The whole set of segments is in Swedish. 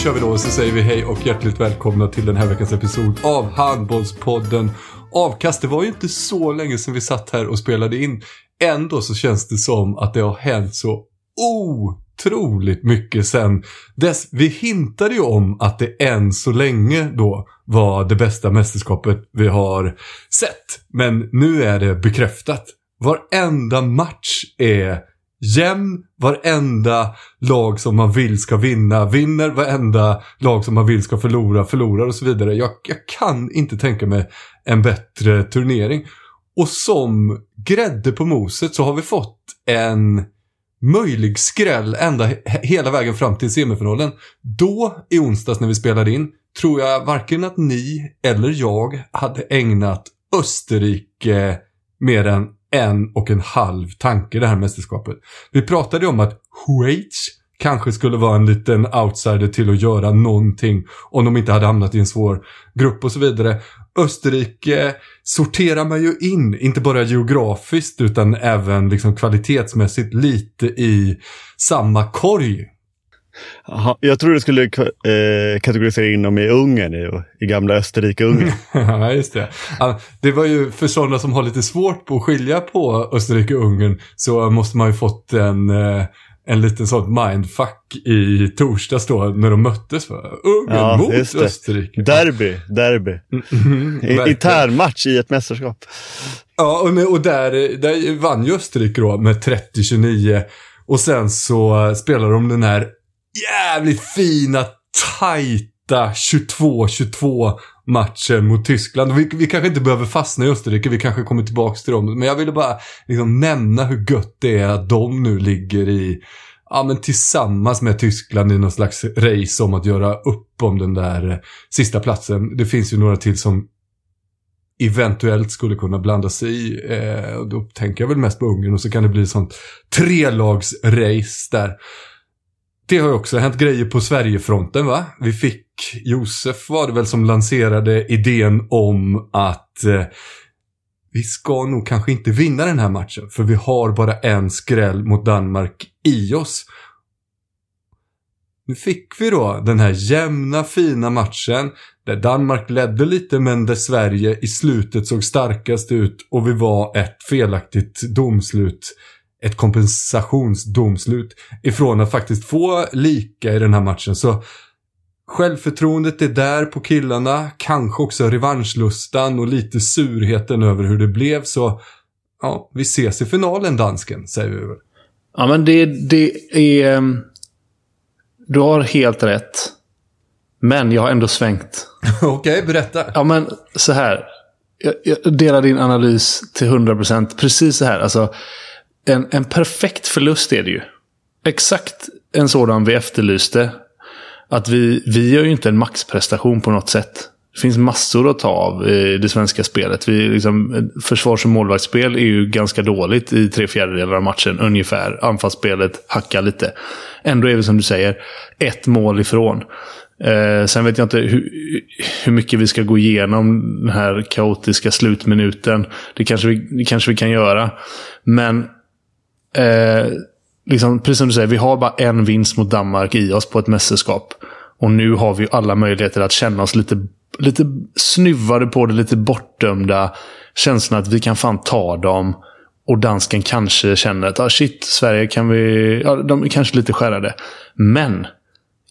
Kör vi då och så säger vi hej och hjärtligt välkomna till den här veckans episod av Handbollspodden. Avkast, det var ju inte så länge sedan vi satt här och spelade in. Ändå så känns det som att det har hänt så otroligt mycket sen dess. Vi hintade ju om att det än så länge då var det bästa mästerskapet vi har sett. Men nu är det bekräftat. Varenda match är jämn. Varenda lag som man vill ska vinna vinner. Varenda lag som man vill ska förlora förlorar och så vidare. Jag, jag kan inte tänka mig en bättre turnering. Och som grädde på moset så har vi fått en möjlig skräll ända hela vägen fram till semifinalen. Då i onsdags när vi spelade in tror jag varken att ni eller jag hade ägnat Österrike mer än en och en halv tanke det här mästerskapet. Vi pratade om att Schweiz kanske skulle vara en liten outsider till att göra någonting om de inte hade hamnat i en svår grupp och så vidare. Österrike sorterar man ju in, inte bara geografiskt utan även liksom kvalitetsmässigt lite i samma korg. Aha, jag tror du skulle eh, kategorisera in dem i Ungern, i, i gamla Österrike-Ungern. Ja, just det. Det var ju för sådana som har lite svårt på att skilja på Österrike och Ungern så måste man ju fått en, eh, en liten sån mindfuck i torsdags då när de möttes. För. Ungern Ja, mot. Österrike. derby, derby. I- verkligen. Internmatch i ett mästerskap. Ja, och, och där, där vann ju Österrike då med 30-29. Och sen så spelar de den här jävligt fina, tajta 22-22 matcher mot Tyskland. Vi, vi kanske inte behöver fastna i Österrike, vi kanske kommer tillbaka till dem. Men jag ville bara liksom nämna hur gött det är att de nu ligger i, ja men tillsammans med Tyskland i någon slags race om att göra upp om den där eh, sista platsen. Det finns ju några till som eventuellt skulle kunna blanda sig i. Eh, då tänker jag väl mest på Ungern och så kan det bli sånt trelagsrace där. Det har ju också hänt grejer på Sverigefronten va? Vi fick, Josef var det väl som lanserade idén om att eh, vi ska nog kanske inte vinna den här matchen för vi har bara en skräll mot Danmark i oss. Nu fick vi då den här jämna fina matchen där Danmark ledde lite men där Sverige i slutet såg starkast ut och vi var ett felaktigt domslut. Ett kompensationsdomslut ifrån att faktiskt få lika i den här matchen. Så självförtroendet är där på killarna. Kanske också revanschlustan och lite surheten över hur det blev. Så ja, vi ses i finalen dansken, säger vi väl. Ja, men det, det är... ehm, Du har helt rätt. Men jag har ändå svängt. Okej, berätta. Ja, men så här. Jag, jag delar din analys till 100%. Precis så här. Alltså, en, en perfekt förlust är det ju. Exakt en sådan vi efterlyste. Att vi, vi gör ju inte en maxprestation på något sätt. Det finns massor att ta av i det svenska spelet. Vi, liksom, försvars och målvaktsspel är ju ganska dåligt i tre fjärdedelar av matchen ungefär. Anfallsspelet hackar lite. Ändå är vi som du säger ett mål ifrån. Eh, sen vet jag inte hur, hur mycket vi ska gå igenom den här kaotiska slutminuten. Det kanske vi, det kanske vi kan göra. Men eh, liksom, precis som du säger, vi har bara en vinst mot Danmark i oss på ett mästerskap. Och nu har vi alla möjligheter att känna oss lite, lite snuvade på det, lite bortdömda. Känslan att vi kan fan ta dem. Och dansken kanske känner att ah, shit, Sverige kan vi... Ja, de är kanske lite skärrade. Men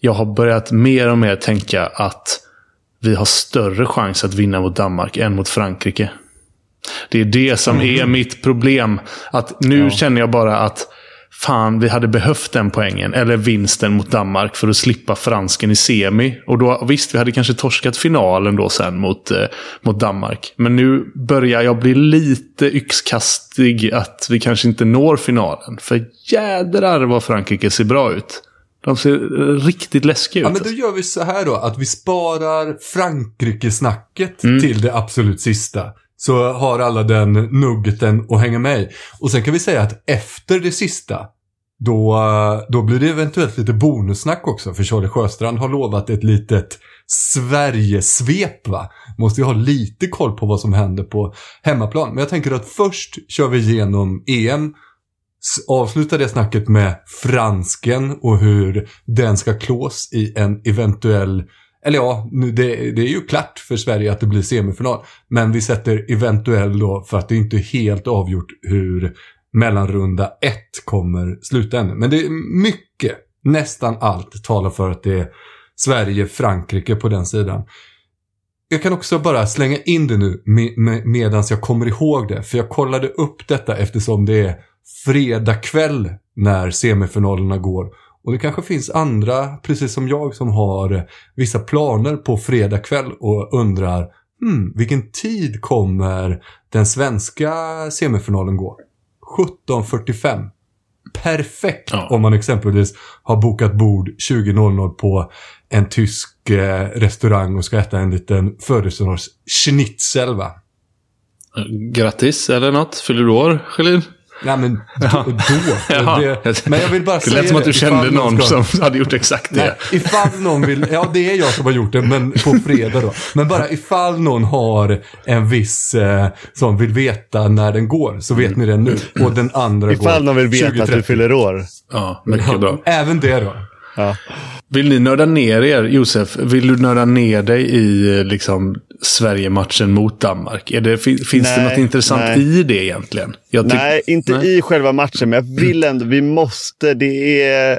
jag har börjat mer och mer tänka att vi har större chans att vinna mot Danmark än mot Frankrike. Det är det som är mitt problem. Att nu ja. känner jag bara att fan, vi hade behövt den poängen. Eller vinsten mot Danmark för att slippa fransken i semi. Och då, visst, vi hade kanske torskat finalen då sen mot, eh, mot Danmark. Men nu börjar jag bli lite yxkastig att vi kanske inte når finalen. För jädrar vad Frankrike ser bra ut. De ser riktigt läskiga ut. Ja, men då gör vi så här då, att vi sparar Frankrike-snacket mm. till det absolut sista. Så har alla den nuggeten att hänga med i. Och sen kan vi säga att efter det sista, då, då blir det eventuellt lite bonussnack också. För Charlie Sjöstrand har lovat ett litet Sverigesvep va. Måste ju ha lite koll på vad som händer på hemmaplan. Men jag tänker att först kör vi igenom EM avsluta det snacket med fransken och hur den ska klås i en eventuell eller ja, nu det, det, är ju klart för Sverige att det blir semifinal. Men vi sätter eventuell då för att det inte är helt avgjort hur mellanrunda 1 kommer sluta ännu. Men det är mycket, nästan allt talar för att det är Sverige-Frankrike på den sidan. Jag kan också bara slänga in det nu med, med, medan jag kommer ihåg det. För jag kollade upp detta eftersom det är fredag kväll när semifinalerna går. Och det kanske finns andra, precis som jag, som har vissa planer på fredag kväll och undrar hmm, vilken tid kommer den svenska semifinalen gå? 17.45. Perfekt ja. om man exempelvis har bokat bord 20.00 på en tysk eh, restaurang och ska äta en liten födelsedagsschnitzel va? Grattis eller något. Fyller du år, Schelin? Nej men då. då ja. det, men jag vill bara säga det. lät som att du kände någon ska... som hade gjort exakt det. Nej, ifall någon vill, ja det är jag som har gjort det, men på fredag då. Men bara ifall någon har en viss, eh, som vill veta när den går, så vet ni det nu. Och den andra ifall går Ifall någon vill veta 2030. att du fyller år. Ja, mycket bra. Även det då. Ja. Vill ni nörda ner er, Josef? Vill du nörda ner dig i eh, liksom, Sverige-matchen mot Danmark? Är det, finns nej, det något intressant nej. i det egentligen? nej, inte nej. i själva matchen, men jag vill ändå, vi måste, det är,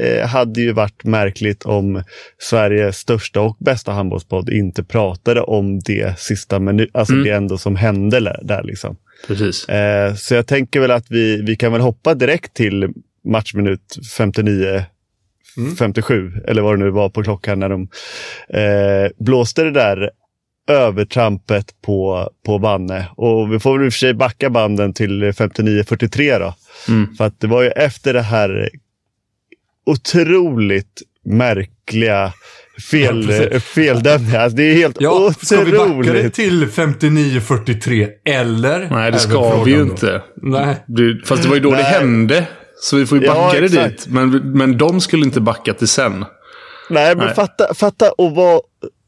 eh, hade ju varit märkligt om Sveriges största och bästa handbollspodd inte pratade om det sista minuten, alltså mm. det ändå som hände där. Liksom. Precis. Eh, så jag tänker väl att vi, vi kan väl hoppa direkt till matchminut 59 mm. 57, eller vad det nu var på klockan när de eh, blåste det där övertrampet på, på Vanne. Och vi får väl i och för sig backa banden till 59-43 då. Mm. För att det var ju efter det här otroligt märkliga fel, ja, feldömningar. Alltså, det är helt ja, otroligt. Ska vi backa det till 59-43 eller? Nej, det ska vi ju inte. Nej. fast det var ju då Nej. det hände. Så vi får ju backa ja, det dit. Men, men de skulle inte backa till sen. Nej, men Nej. fatta, fatta att vara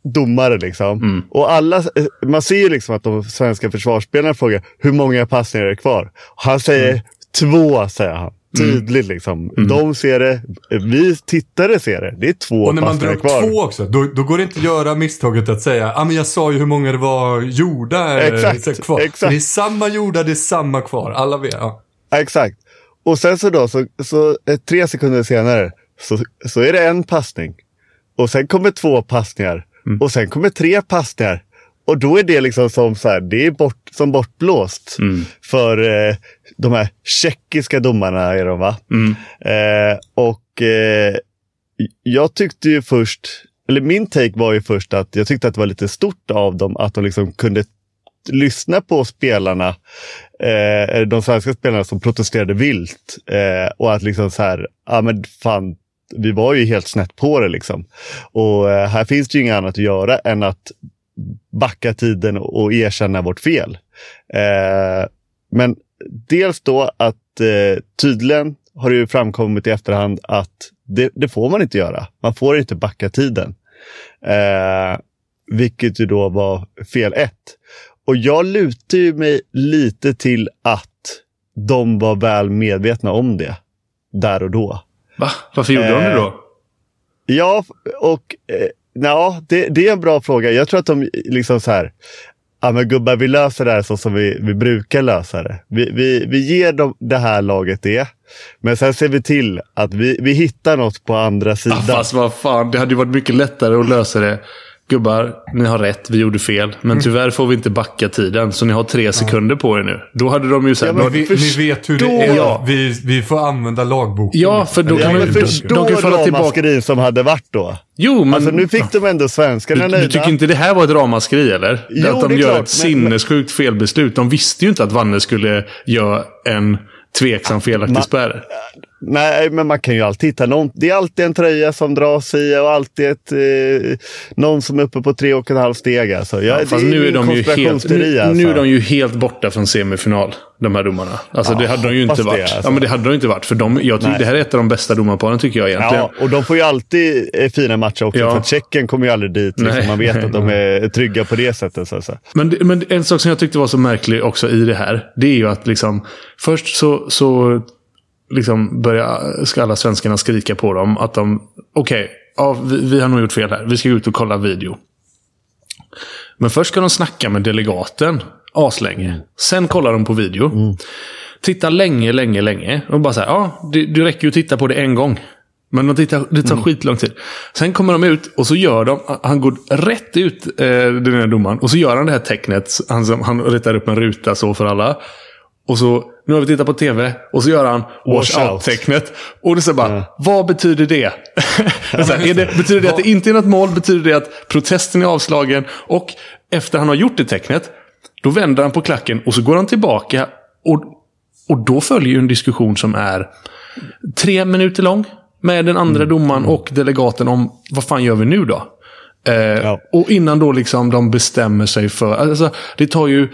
domare liksom. Mm. Och alla, man ser ju liksom att de svenska försvarsspelarna frågar hur många passningar är det kvar? Han säger mm. två, säger han. Mm. Tydligt mm. liksom. Mm. De ser det, vi tittare ser det. Det är två Och när man drar upp två också, då, då, går det inte att göra misstaget att säga ah, men jag sa ju hur många det var gjorda exakt, kvar. Exakt. Det är samma gjorda, det är samma kvar. Alla vet. Ja. Exakt. Och sen så då, så, så tre sekunder senare så, så är det en passning. Och sen kommer två passningar. Mm. Och sen kommer tre passningar. Och då är det liksom som, så här, det är bort, som bortblåst mm. för eh, de här tjeckiska domarna. Är de, va? Mm. Eh, och eh, jag tyckte ju först, eller min take var ju först att jag tyckte att det var lite stort av dem att de liksom kunde lyssna på spelarna, eh, de svenska spelarna som protesterade vilt. Eh, och att liksom så här, ja men fan, vi var ju helt snett på det liksom. Och eh, här finns det ju inget annat att göra än att backa tiden och erkänna vårt fel. Eh, men dels då att eh, tydligen har det ju framkommit i efterhand att det, det, får man inte göra. Man får inte backa tiden. Eh, vilket ju då var fel ett. Och jag lutar ju mig lite till att de var väl medvetna om det där och då. Va? Varför gjorde eh, de det då? Ja, och eh, ja, det, det är en bra fråga. Jag tror att de liksom så här. Ja men gubbar, vi löser det här så som vi, vi brukar lösa det. Vi, vi, vi ger dem det här laget det. Men sen ser vi till att vi, vi hittar något på andra sidan. Ja, fast vad fan, det hade ju varit mycket lättare att lösa det. Gubbar, ni har rätt, vi gjorde fel. Men Mm. tyvärr får vi inte backa tiden, så ni har tre sekunder på er nu. Då hade de ju sagt... Ja, Ja, Ni, vet hur det är. Ja. Vi, vi får använda lagboken. ja, för då kan Ja, ju... förstå De kan falla tillbaka. ramaskrin som hade varit då. Jo, men... Alltså nu fick de ändå svenskarna du, du tycker inte det här var ett ramaskri, eller? Jo, att de det är gör klart, ett sinnessjukt felbeslut. De visste ju inte att Vanne skulle göra en tveksam felaktig Ma- spärr. Nej, men man kan ju alltid hitta någon. Det är alltid en tröja som dras i och alltid ett, eh, någon som är uppe på tre och ett halvt steg. Alltså. Ja, Fast nu är, en de ju helt, nu, alltså. nu är de ju helt borta från semifinal, de här domarna. Alltså det hade de ju inte hoppas det, varit. alltså. Ja, men det hade de inte varit. För de, jag tycker det här är ett av de bästa domarparen tycker jag egentligen. Ja, och de får ju alltid eh, fina matcher också. Ja. För Tjeckien kommer ju aldrig dit. Liksom. Nej. Man vet att de är trygga på det sättet. Så, så. Men, men en sak som jag tyckte var så märklig också i det här. Det är ju att liksom. Först så, så liksom börjar ska alla svenskarna skrika på dem. Att de. Okej, ja, vi, vi har nog gjort fel här. Vi ska gå ut och kolla video. Men först ska de snacka med delegaten. Aslänge. Sen kollar de på video. Tittar länge, länge, länge. Och bara så här, ja, det, det räcker ju att titta på det en gång. Men de tittar, det tar skitlång tid. Sen kommer de ut och så gör de, han går rätt ut, eh, den här domaren. Och så gör han det här tecknet. Han, han ritar upp en ruta så för alla. Och så, nu har vi tittat på tv. Och så gör han wash Wash out. out-tecknet. Och det är så bara, vad betyder det? Här, är det? Betyder det att det inte är något mål? Betyder det att protesten är avslagen? Och efter han har gjort det tecknet, då vänder han på klacken och så går han tillbaka. Och, och då följer ju en diskussion som är tre minuter lång. Med den andra domaren och delegaten om vad fan gör vi nu då? Eh, Ja. Och innan då liksom de bestämmer sig för... Alltså, det tar ju...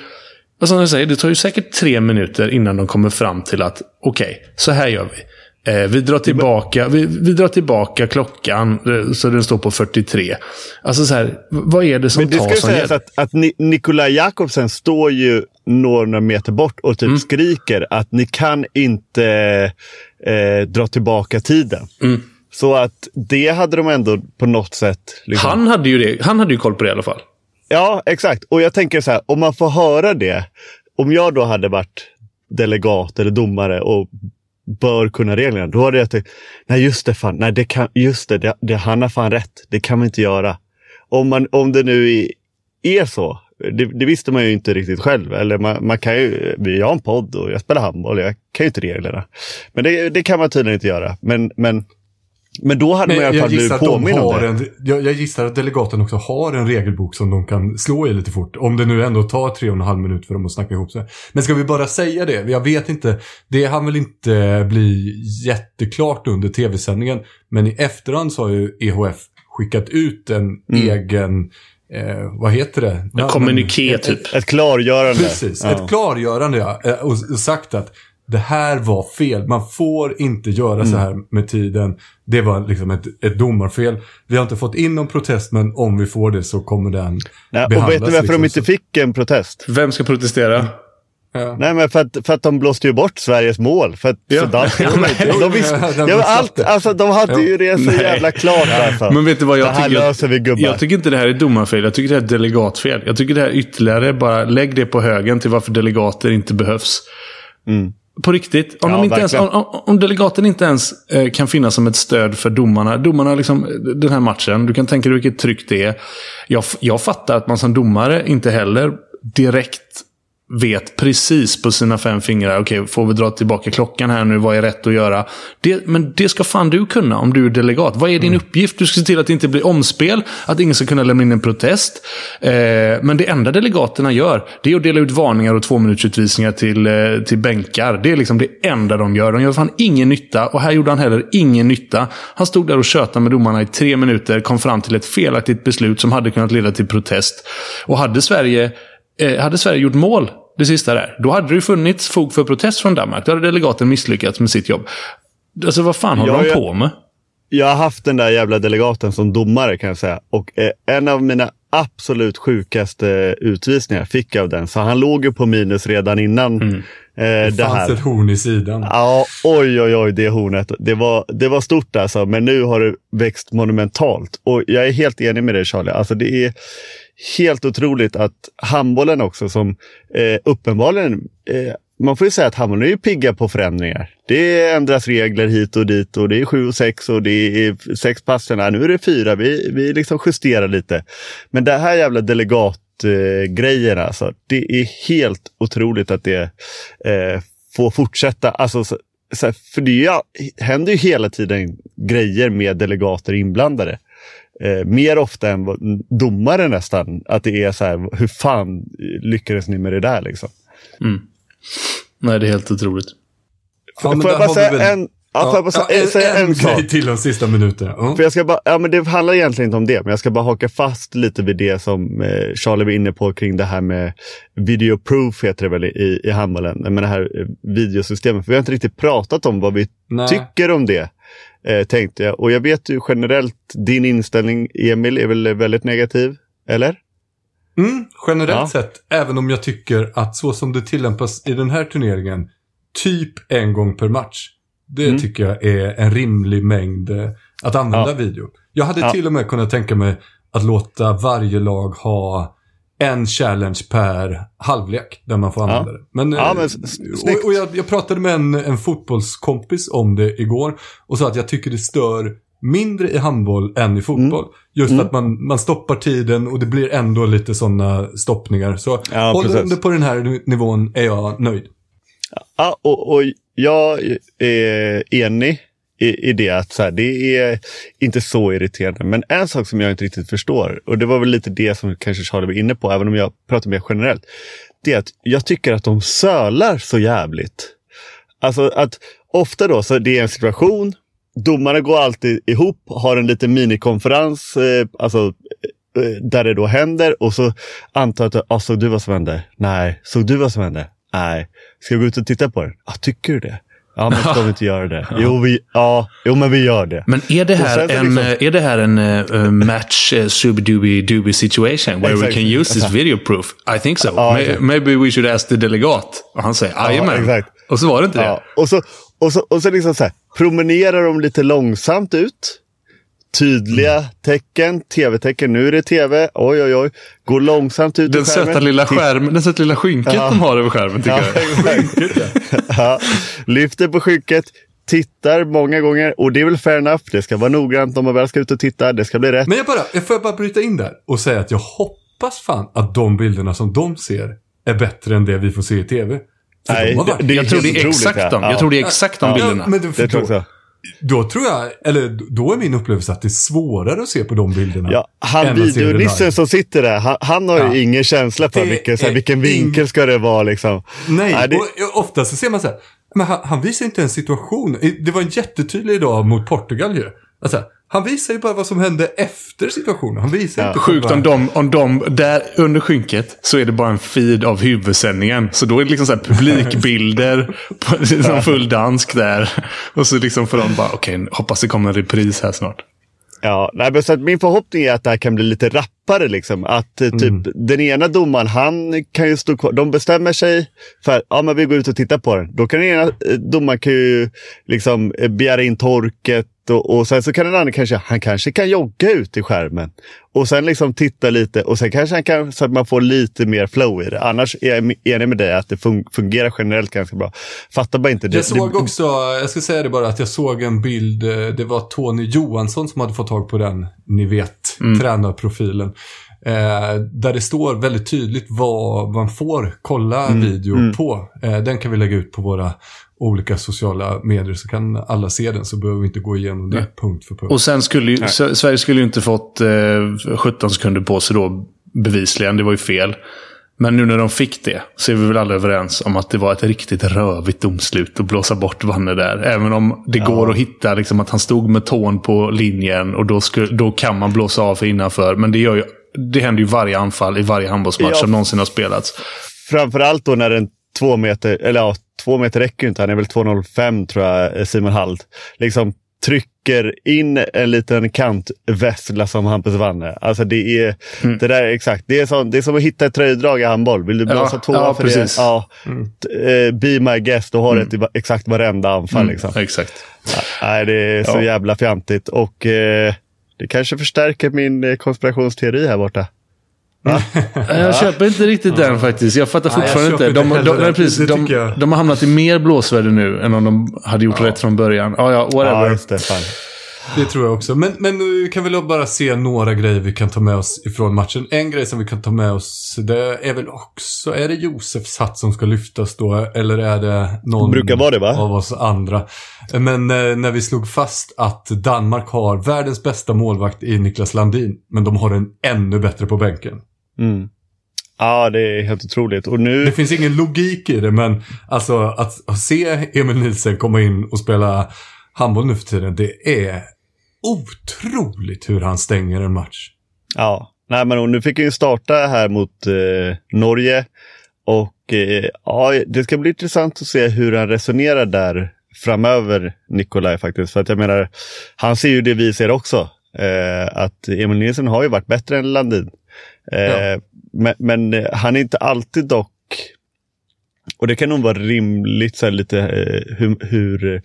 Alltså som jag säger, det tar ju säkert tre minuter innan de kommer fram till att okej, så här gör vi. Eh, vi, drar tillbaka, vi, vi drar tillbaka klockan eh, så den står på 43. Alltså så här, vad är det som Men det ska tar som hjälp? att, att Ni- Nikolaj Jakobsen står ju några meter bort och Mm. typ skriker att ni kan inte eh, dra tillbaka tiden. Mm. Så att det hade de ändå på något sätt... liksom- Han hade, ju det, han hade ju koll på det i alla fall. Ja, exakt. Och jag tänker så här, om man får höra det. Om jag då hade varit delegat eller domare och bör kunna reglerna. Då hade jag tänkt, nej just det, fan, nej, det kan, just det, det, det, han har fan rätt. Det kan man inte göra. Om, man, om det nu är, så. Det, det visste man ju inte riktigt själv. Eller man, man kan ju, jag har en podd och jag spelar handboll. Jag kan ju inte reglerna. Men det, det kan man tydligen inte göra. Men, men, men då hade Men man i alla jag fall blivit påminn om det. en, jag, jag gissar att delegaten också har en regelbok som de kan slå i lite fort. Om det nu ändå tar tre och en halv minut för dem att snacka ihop sig. Men ska vi bara säga det? Jag vet inte. Det hann väl inte bli jätteklart under tv-sändningen. Men i efterhand så har ju EHF skickat ut en Mm. egen, eh, vad heter det? Ja, kommuniké, typ. Ett klargörande. Precis, Ja. ett klargörande ja. Eh, Och, och sagt att det här var fel. Man får inte göra Mm. så här med tiden. Det var liksom ett, ett domarfel. Vi har inte fått in någon protest men om vi får det så kommer den Nej, och behandlas. vet du varför de liksom. inte fick en protest? Vem ska protestera? Ja. Nej, men för att, för att de blåste ju bort Sveriges mål. För att Ja. Sudan, Ja, de, men- de, visste, Ja, de allt, alltså, de hade ju det så Nej. jävla klart. Alltså. Men vet du vad jag det här tycker? löser vi gubbar. Jag tycker inte det här är domarfel. Jag tycker det här är delegatfel. Jag tycker det här är ytterligare bara lägg det på högen till varför delegater inte behövs. På riktigt. Om, Ja, de inte ens, verkligen. om, om- om delegaten inte ens eh, kan finnas som ett stöd för domarna. Domarna, liksom, den här matchen. Du kan tänka dig vilket tryck det är. Jag, jag fattar att man som domare inte heller direkt vet precis på sina fem fingrar. Okej, får vi dra tillbaka klockan här nu? Vad är rätt att göra? Det, men det ska fan du kunna om du är delegat. Vad är din uppgift? Du ska se till att det inte blir omspel. Att ingen ska kunna lämna in en protest. Eh, men det enda delegaterna gör, det är att dela ut varningar och tvåminutersutvisningar till, eh, till bänkar. Det är liksom det enda de gör. De gör fan ingen nytta. Och här gjorde han heller ingen nytta. Han stod där och tjötade med domarna i tre minuter. Kom fram till ett felaktigt beslut som hade kunnat leda till protest. Och hade Sverige Eh, hade Sverige gjort mål det sista där, då hade det ju funnits fog för protest från Danmark. Då hade delegaten misslyckats med sitt jobb. Alltså vad fan håller de på med? Jag har haft den där jävla delegaten som domare kan jag säga. Och eh, en av mina absolut sjukaste utvisningar fick jag av den. Så han låg ju på minus redan innan, det, det fanns här. ett horn i sidan. Ja, oj, oj, oj, det hornet. Det var, det var stort alltså, men nu har det växt monumentalt. Och jag är helt enig med dig Charlie. Alltså det är helt otroligt att handbollen också, som eh, uppenbarligen eh, man får ju säga att Hammarby är ju pigga på förändringar. Det ändras regler hit och dit och det är sju och sex och det är sex passningar. Nu är det fyra. Vi, vi liksom justerar lite. Men det här jävla delegatgrejen eh, alltså. Det är helt otroligt att det eh, får fortsätta. Alltså, så, så, för det ju, händer ju hela tiden grejer med delegater inblandade. Eh, mer ofta än domare nästan. Att det är så här, hur fan lyckades ni med det där liksom? Mm. Nej, det är helt otroligt. Ja, får jag bara säga väl... en, Ja, ja, bara ja, säga en, en, en sak. till de sista minuterna. Mm. För jag ska bara, ja, men det handlar egentligen inte om det, men jag ska bara haka fast lite vid det som eh, Charlie var inne på kring det här med video proof, heter det väl i, i handbollen, med det här eh, videosystemet. För vi har inte riktigt pratat om vad vi Nej. tycker om det, eh, tänkte jag. Och jag vet ju generellt, din inställning, Emil, är väl väldigt negativ, eller? Mm, generellt ja. sett, även om jag tycker att så som det tillämpas i den här turneringen, typ en gång per match. Det mm. tycker jag är en rimlig mängd eh, att använda ja. video. Jag hade ja. till och med kunnat tänka mig att låta varje lag ha en challenge per halvlek där man får använda det. Men, ja, men och, och jag, jag, pratade med en, en fotbollskompis om det igår och sa att jag tycker det stör mindre i handboll än i fotboll. Mm. Just mm. att man, man stoppar tiden och det blir ändå lite sådana stoppningar. Så ja, håller det på den här nivån är jag nöjd. Ja, och, och jag är enig i, i det att så här, det är inte så irriterande. Men en sak som jag inte riktigt förstår, och det var väl lite det som kanske Charlie var inne på, även om jag pratar mer generellt. Det är att jag tycker att de sölar så jävligt. Alltså att ofta då så det är en situation domarna går alltid ihop, har en liten minikonferens, eh, alltså, eh, eh, där det då händer och så antar jag att, ah, såg du vad som hände? Nej. Såg du vad som hände? Nej. Ska vi gå ut och titta på den? Ah, tycker du det? Ja, men ska vi inte göra det? Jo, vi, ja, jo, men vi gör det. Men är det här en, liksom... är det här en uh, match uh, subdubi situation where exactly. we can use this video proof? I think so. Ja, May, maybe we should ask the delegat. Och han säger jajamän. Ja, och så var det inte det. Och så, och så, och så liksom så här, promenerar de lite långsamt ut. Tydliga mm. tecken, tv-tecken. Nu är det tv. Oj, oj, oj. Går långsamt ut den söta lilla skärmen, Den söta lilla skynket ja. de har över skärmen tycker ja, jag. ja. Lyfter på skynket. Tittar många gånger och det är väl fair enough. Det ska vara noggrant om man väl ska ut och titta. Det ska bli rätt. Men jag, bara, jag får bara bryta in där och säga att jag hoppas fan att de bilderna som de ser är bättre än det vi får se i tv. Nej, de det, det jag, tror det är exakt de, jag tror det är exakt de bilderna. Ja, men det, det tror jag då tror jag, eller då är min upplevelse att det är svårare att se på de bilderna. Ja, han videonissen som sitter där, han, han har ja. ju ingen känsla för vilken, så här, vilken vinkel ska det vara liksom. Nej, Nej det... och ofta så ser man så här, men han, han visar inte en situation. Det var en jättetydlig idag mot Portugal ju. Alltså, han visar ju bara vad som hände efter situationen. Han visar ja. inte Sjukt om de, om de, där under skynket så är det bara en feed av huvudsändningen. Så då är det liksom så här publikbilder, på, liksom full dansk där. Och så liksom får de bara, okej, okay, hoppas det kommer en repris här snart. Ja, nej, men så att min förhoppning är att det här kan bli lite rappare. Liksom. Att eh, typ, mm. den ena domaren, han kan ju stå kvar. De bestämmer sig för att ja, men vi går ut och tittar på den. Då kan den ena eh, domaren kan ju liksom eh, begära in torket och, och sen så kan den andra kanske, han kanske kan jogga ut i skärmen. Och sen liksom titta lite och sen kanske han kan, så att man får lite mer flow i det. Annars är jag enig med dig att det fungerar generellt ganska bra. Fattar bara inte det. Jag såg också, jag ska säga det bara, att jag såg en bild, eh, det var Tony Johansson som hade fått tag på den, ni vet, mm. tränarprofilen. Eh, där det står väldigt tydligt vad man får kolla mm. video mm. på. Eh, den kan vi lägga ut på våra olika sociala medier så kan alla se den så behöver vi inte gå igenom det Nej. punkt för punkt. Och sen skulle ju, Sverige skulle ju inte fått eh, 17 sekunder på sig då bevisligen. Det var ju fel. Men nu när de fick det så är vi väl alla överens om att det var ett riktigt rövigt domslut att blåsa bort Vanne där. Även om det ja. går att hitta liksom, att han stod med tån på linjen och då, skulle, då kan man blåsa av för innanför. Men det, gör ju, det händer ju varje anfall i varje handbollsmatch ja. som någonsin har spelats. Framförallt då när den två meter, eller ja, två meter räcker inte. Han är väl 2,05 tror jag, Simon Hald. Liksom trycker in en liten kantvessla som Hampus Wanne. Alltså det är, Mm. det där är exakt. Det är, som, det är som att hitta ett tröjdrag i handboll. Vill du blåsa Ja, två ja, för precis. det? Ja. T- eh, Be my guest och har ett i va- exakt varenda anfall. Liksom. Exakt. Nej, det är så jävla fjantigt. Och eh, det kanske förstärker min eh, konspirationsteori här borta. Jag köper inte riktigt den faktiskt. Jag fattar Nej, jag fortfarande köper inte. De, de, nej, precis, de, jag. de har hamnat i mer blåsväder nu än om de hade gjort rätt från början. Ja, ja, Ja, whatever. just det. Fan. Det tror jag också. Men, men vi kan väl bara se några grejer vi kan ta med oss ifrån matchen. En grej som vi kan ta med oss, det är väl också, är det Josefs hatt som ska lyftas då? Eller är det någon Brukar vara det, va? av oss andra? Men eh, när vi slog fast att Danmark har världens bästa målvakt i Niklas Landin, men de har en ännu bättre på bänken. Mm. Ja, det är helt otroligt. Och nu... Det finns ingen logik i det, men alltså att, att se Emil Nielsen komma in och spela handboll nu för tiden, det är otroligt hur han stänger en match. Ja, nej men nu fick han ju starta här mot eh, Norge. Och eh, ja, det ska bli intressant att se hur han resonerar där framöver, Nikolaj faktiskt. För att jag menar, han ser ju det vi ser också. Eh, att Emil Nielsen har ju varit bättre än Landin. Eh, Ja. Men, men eh, han är inte alltid dock och det kan nog vara rimligt så lite eh, hur, hur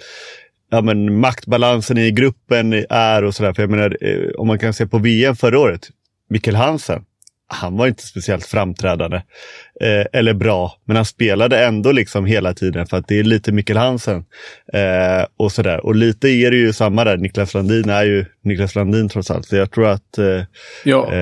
ja, men maktbalansen i gruppen är och sådär. För jag menar, om man kan se på VM förra året, Mikkel Hansen, han var inte speciellt framträdande eh, eller bra, men han spelade ändå liksom hela tiden för att det är lite Mikkel Hansen. Eh, och sådär. Och lite är det ju samma där. Niklas Landin är ju Niklas Landin trots allt. Så jag tror att eh, Ja,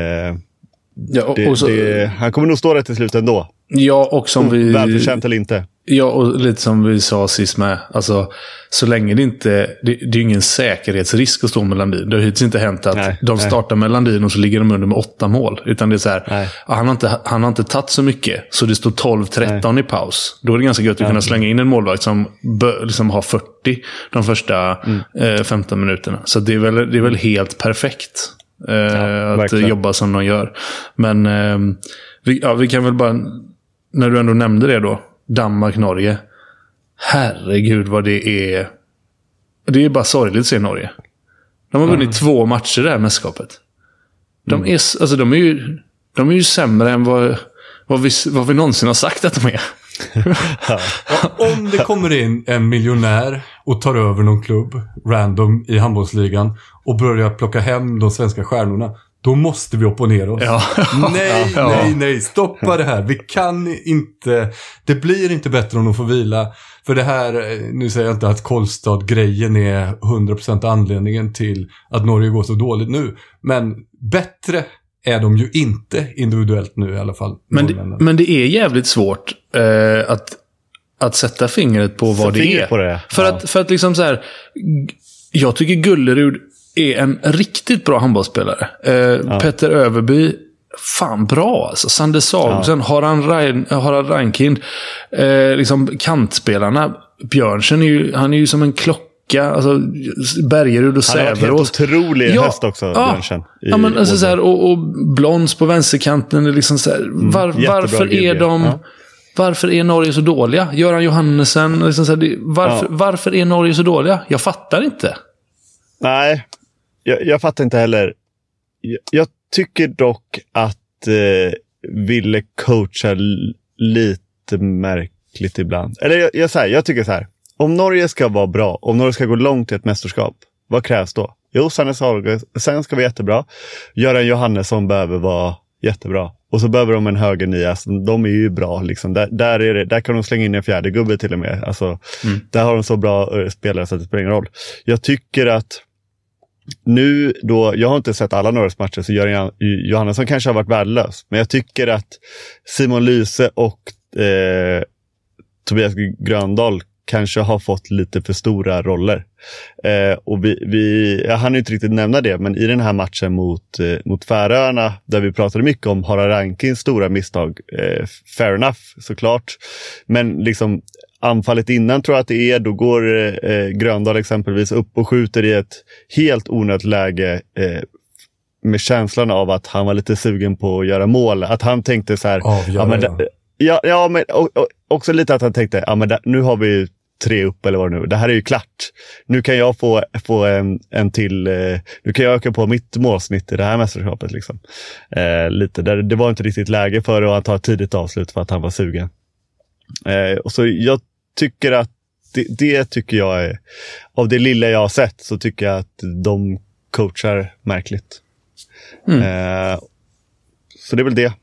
ja, och, det, och så, det, han kommer nog stå där till slut ändå. ja, och som vi... Välförtjänt eller inte. Ja, och lite som vi sa sist med. Alltså, så länge det inte... Det, det är ju ingen säkerhetsrisk att stå med Landin. Det har hittills inte hänt att Nej, de nej. startar med Landin och så ligger de under med åtta mål. Utan det är så här, han, har inte, han har inte tagit så mycket, så det står 12-13 i paus. Då är det ganska gött att kunna slänga in en målvakt som bö, liksom har 40 de första Mm. eh, 15 minuterna. Så det är väl, det är väl helt perfekt. Eh, att verkligen. jobba som de gör. Men eh, vi, ja, vi kan väl bara, när du ändå nämnde det då, Danmark-Norge. Herregud vad det är. Det är bara sorgligt att se Norge. De har vunnit två matcher det här mästerskapet. De, är, s- alltså, de, är ju, de är ju sämre än vad, vad, vi, vad vi någonsin har sagt att de är. Om det kommer in en miljonär och tar över någon klubb, random, i handbollsligan och börjar plocka hem de svenska stjärnorna, då måste vi opponera oss. Ja. Nej, Ja. nej, nej. Stoppa det här. Vi kan inte... Det blir inte bättre om de får vila. För det här, eh, nu säger jag inte att Kolstad-grejen är 100% anledningen till att Norge går så dåligt nu. Men bättre är de ju inte individuellt nu i alla fall. Men det, men det är jävligt svårt eh, att, att sätta fingret på vad det är. på det, För, ja. att, för att liksom så här. Jag tycker Gullerud är en riktigt bra handbollsspelare. Eh, Petter Överby, fan bra alltså. Sander Samuelsson, Harald, Rein, Harald Reinkind. Eh, liksom kantspelarna. Björnsen är ju, han är ju som en klocka. Alltså, Bergerud och Han har varit helt Säverås. otrolig höst också, Björnsen, i Ja, men alltså så här, och, och Blons på vänsterkanten. Är liksom så här, var, Mm, varför är de... Ja. Varför är Norge så dåliga? Göran Johannesen. Liksom så här, varför, Ja. varför är Norge så dåliga? Jag fattar inte. Nej, jag, jag fattar inte heller. Jag, jag tycker dock att eh, Ville coacha l- lite märkligt ibland. Eller jag, jag, så här, jag tycker så här. Om Norge ska vara bra, om Norge ska gå långt i ett mästerskap, vad krävs då? Jo, Sannes sen ska vara jättebra. Göran Johannesson behöver vara jättebra. Och så behöver de en högernia. Alltså, de är ju bra. Liksom. Där, där, är det, där kan de slänga in en fjärde gubbe till och med. Alltså, Där har de så bra eh, spelare så att det spelar ingen roll. Jag tycker att nu då, jag har inte sett alla Norges matcher, så Göran Johannesson kanske har varit värdelös. Men jag tycker att Simon Lyse och eh, Tobias Gröndahl kanske har fått lite för stora roller. Eh, och vi, vi, jag hann inte riktigt nämna det, men i den här matchen mot, eh, mot Färöarna, där vi pratade mycket om Harald Rankins stora misstag, eh, fair enough såklart. Men liksom anfallet innan tror jag att det är, då går eh, Gröndahl exempelvis upp och skjuter i ett helt onödigt läge eh, med känslan av att han var lite sugen på att göra mål. Att han tänkte så här, Avgöra, ja, men, ja. ja, ja, men och, och, också lite att han tänkte, ja, men där, nu har vi tre upp eller vad det nu Det här är ju klart. Nu kan jag få, få en, en till, eh, nu kan jag öka på mitt målsnitt i det här mästerskapet. Liksom. Eh, lite. Där, det var inte riktigt läge för och han tar ett tidigt avslut för att han var sugen. Eh, och så jag tycker att det, det, tycker jag är, av det lilla jag har sett så tycker jag att de coachar märkligt. Mm. Eh, så det är väl det.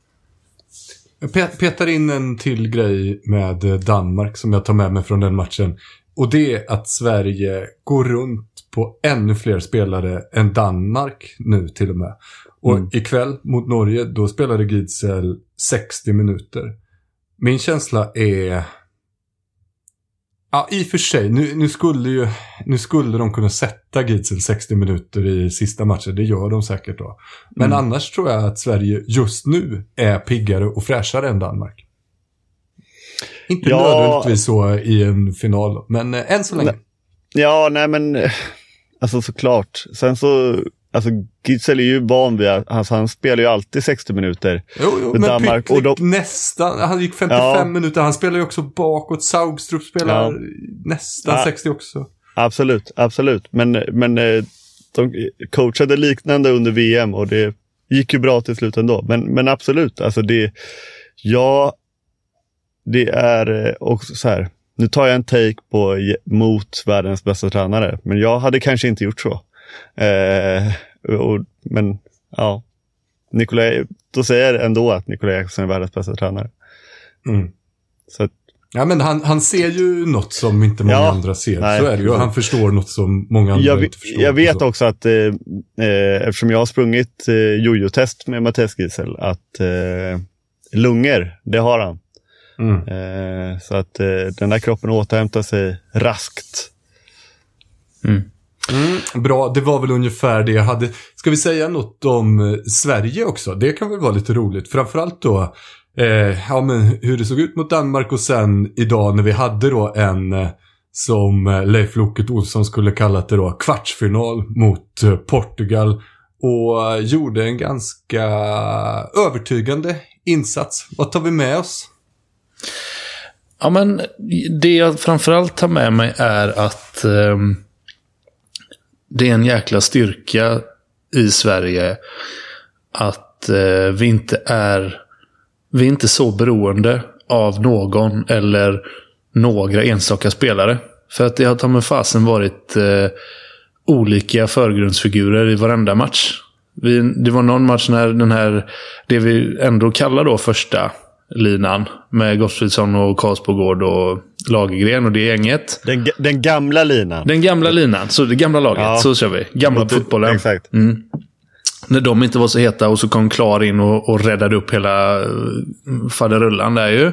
Jag petar in en till grej med Danmark som jag tar med mig från den matchen. Och det är att Sverige går runt på ännu fler spelare än Danmark nu till och med. Och mm. ikväll mot Norge, då spelade Gidsel 60 minuter. Min känsla är Ja, i och för sig. Nu, nu, skulle ju, nu skulle de kunna sätta Gidsel 60 minuter i sista matchen. Det gör de säkert då. Men mm. annars tror jag att Sverige just nu är piggare och fräschare än Danmark. Inte ja. nödvändigtvis så i en final, men eh, än så länge. Ja, nej men eh, alltså såklart. Sen så Alltså Gidsel är ju van vid alltså, han spelar ju alltid 60 minuter. Jo, jo men Danmark, och de... nästan. Han gick 55 ja. minuter. Han spelar ju också bakåt. Saugstrup spelar ja. nästan ja. 60 också. Absolut, absolut. Men, men eh, de coachade liknande under VM och det gick ju bra till slut ändå. Men, men absolut, alltså det, ja, det är eh, också så här. Nu tar jag en take på mot världens bästa tränare, men jag hade kanske inte gjort så. Eh, och, men ja, Nikolaj, då säger jag ändå att Nikolaj Jakobsson är världens bästa tränare. Mm. Så att, Ja, men han, han ser ju något som inte många ja, andra ser. Nej, så är det ju. Han förstår något som många andra jag, inte förstår. Jag vet också att, eh, eh, eftersom jag har sprungit eh, jojo-test med Mattias Giesel, att eh, lungor, det har han. Mm. Eh, så att eh, den där kroppen återhämtar sig raskt. Mm. Mm, bra, det var väl ungefär det jag hade. Ska vi säga något om eh, Sverige också? Det kan väl vara lite roligt. Framförallt då eh, ja, men hur det såg ut mot Danmark och sen idag när vi hade då en eh, som eh, Leif Loket Olsson skulle kallat det då kvartsfinal mot Portugal. Och gjorde en ganska övertygande insats. Vad tar vi med oss? Ja, men det jag framförallt tar med mig är att eh det är en jäkla styrka i Sverige att eh, vi inte är vi är inte så beroende av någon eller några enstaka spelare. För att det har ta med fasen varit eh, olika förgrundsfigurer i varenda match. Vi, det var någon match när den här, det vi ändå kallar då första linan med Gottfridsson och Karlsbogård och Lagergren och det gänget. Den, den gamla linan. Den gamla linan, så det gamla laget. Ja. Så kör vi. Gamla du, fotbollen. Exakt. Mm. När de inte var så heta och så kom Klar in och, och räddade upp hela uh, faderullan där ju.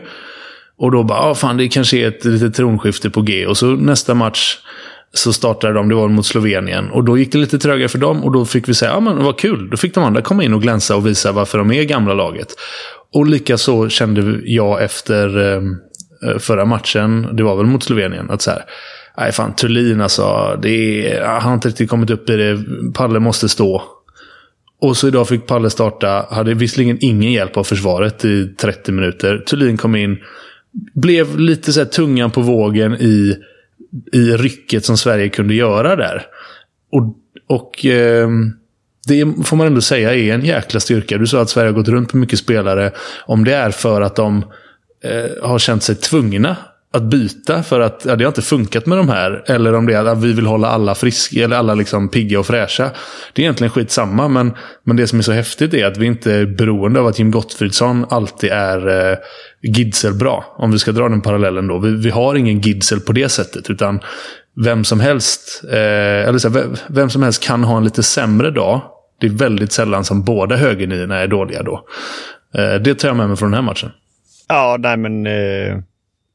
Och då bara, ah, fan det kanske är ett litet tronskifte på G. Och så nästa match så startade de, det var mot Slovenien. Och då gick det lite trögare för dem och då fick vi säga, ja men vad kul. Då fick de andra komma in och glänsa och visa varför de är gamla laget. Och likaså kände jag efter ehm, eh, Eh, förra matchen, det var väl mot Slovenien, att så här, nej fan Thulin alltså, det är, ah, han har inte riktigt kommit upp i det, Palle måste stå. Och så idag fick Palle starta, hade visserligen ingen hjälp av försvaret i 30 minuter. Thulin kom in, blev lite så här tungan på vågen i, i rycket som Sverige kunde göra där. Och, och eh, det får man ändå säga är en jäkla styrka. Du sa att Sverige har gått runt på mycket spelare. Om det är för att de eh, har känt sig tvungna att byta för att ja, det har inte funkat med de här. Eller om det är att vi vill hålla alla friska, eller alla liksom pigga och fräscha. Det är egentligen skitsamma, men, men det som är så häftigt är att vi inte är beroende av att Jim Gottfridsson alltid är eh, Gidsel bra. Om vi ska dra den parallellen då. Vi, vi har ingen Gidsel på det sättet, utan vem som helst, eh, eller så här, vem som helst kan ha en lite sämre dag det är väldigt sällan som båda högerniorna är dåliga då. Eh, det tar jag med mig från den här matchen. Ja, nej men eh,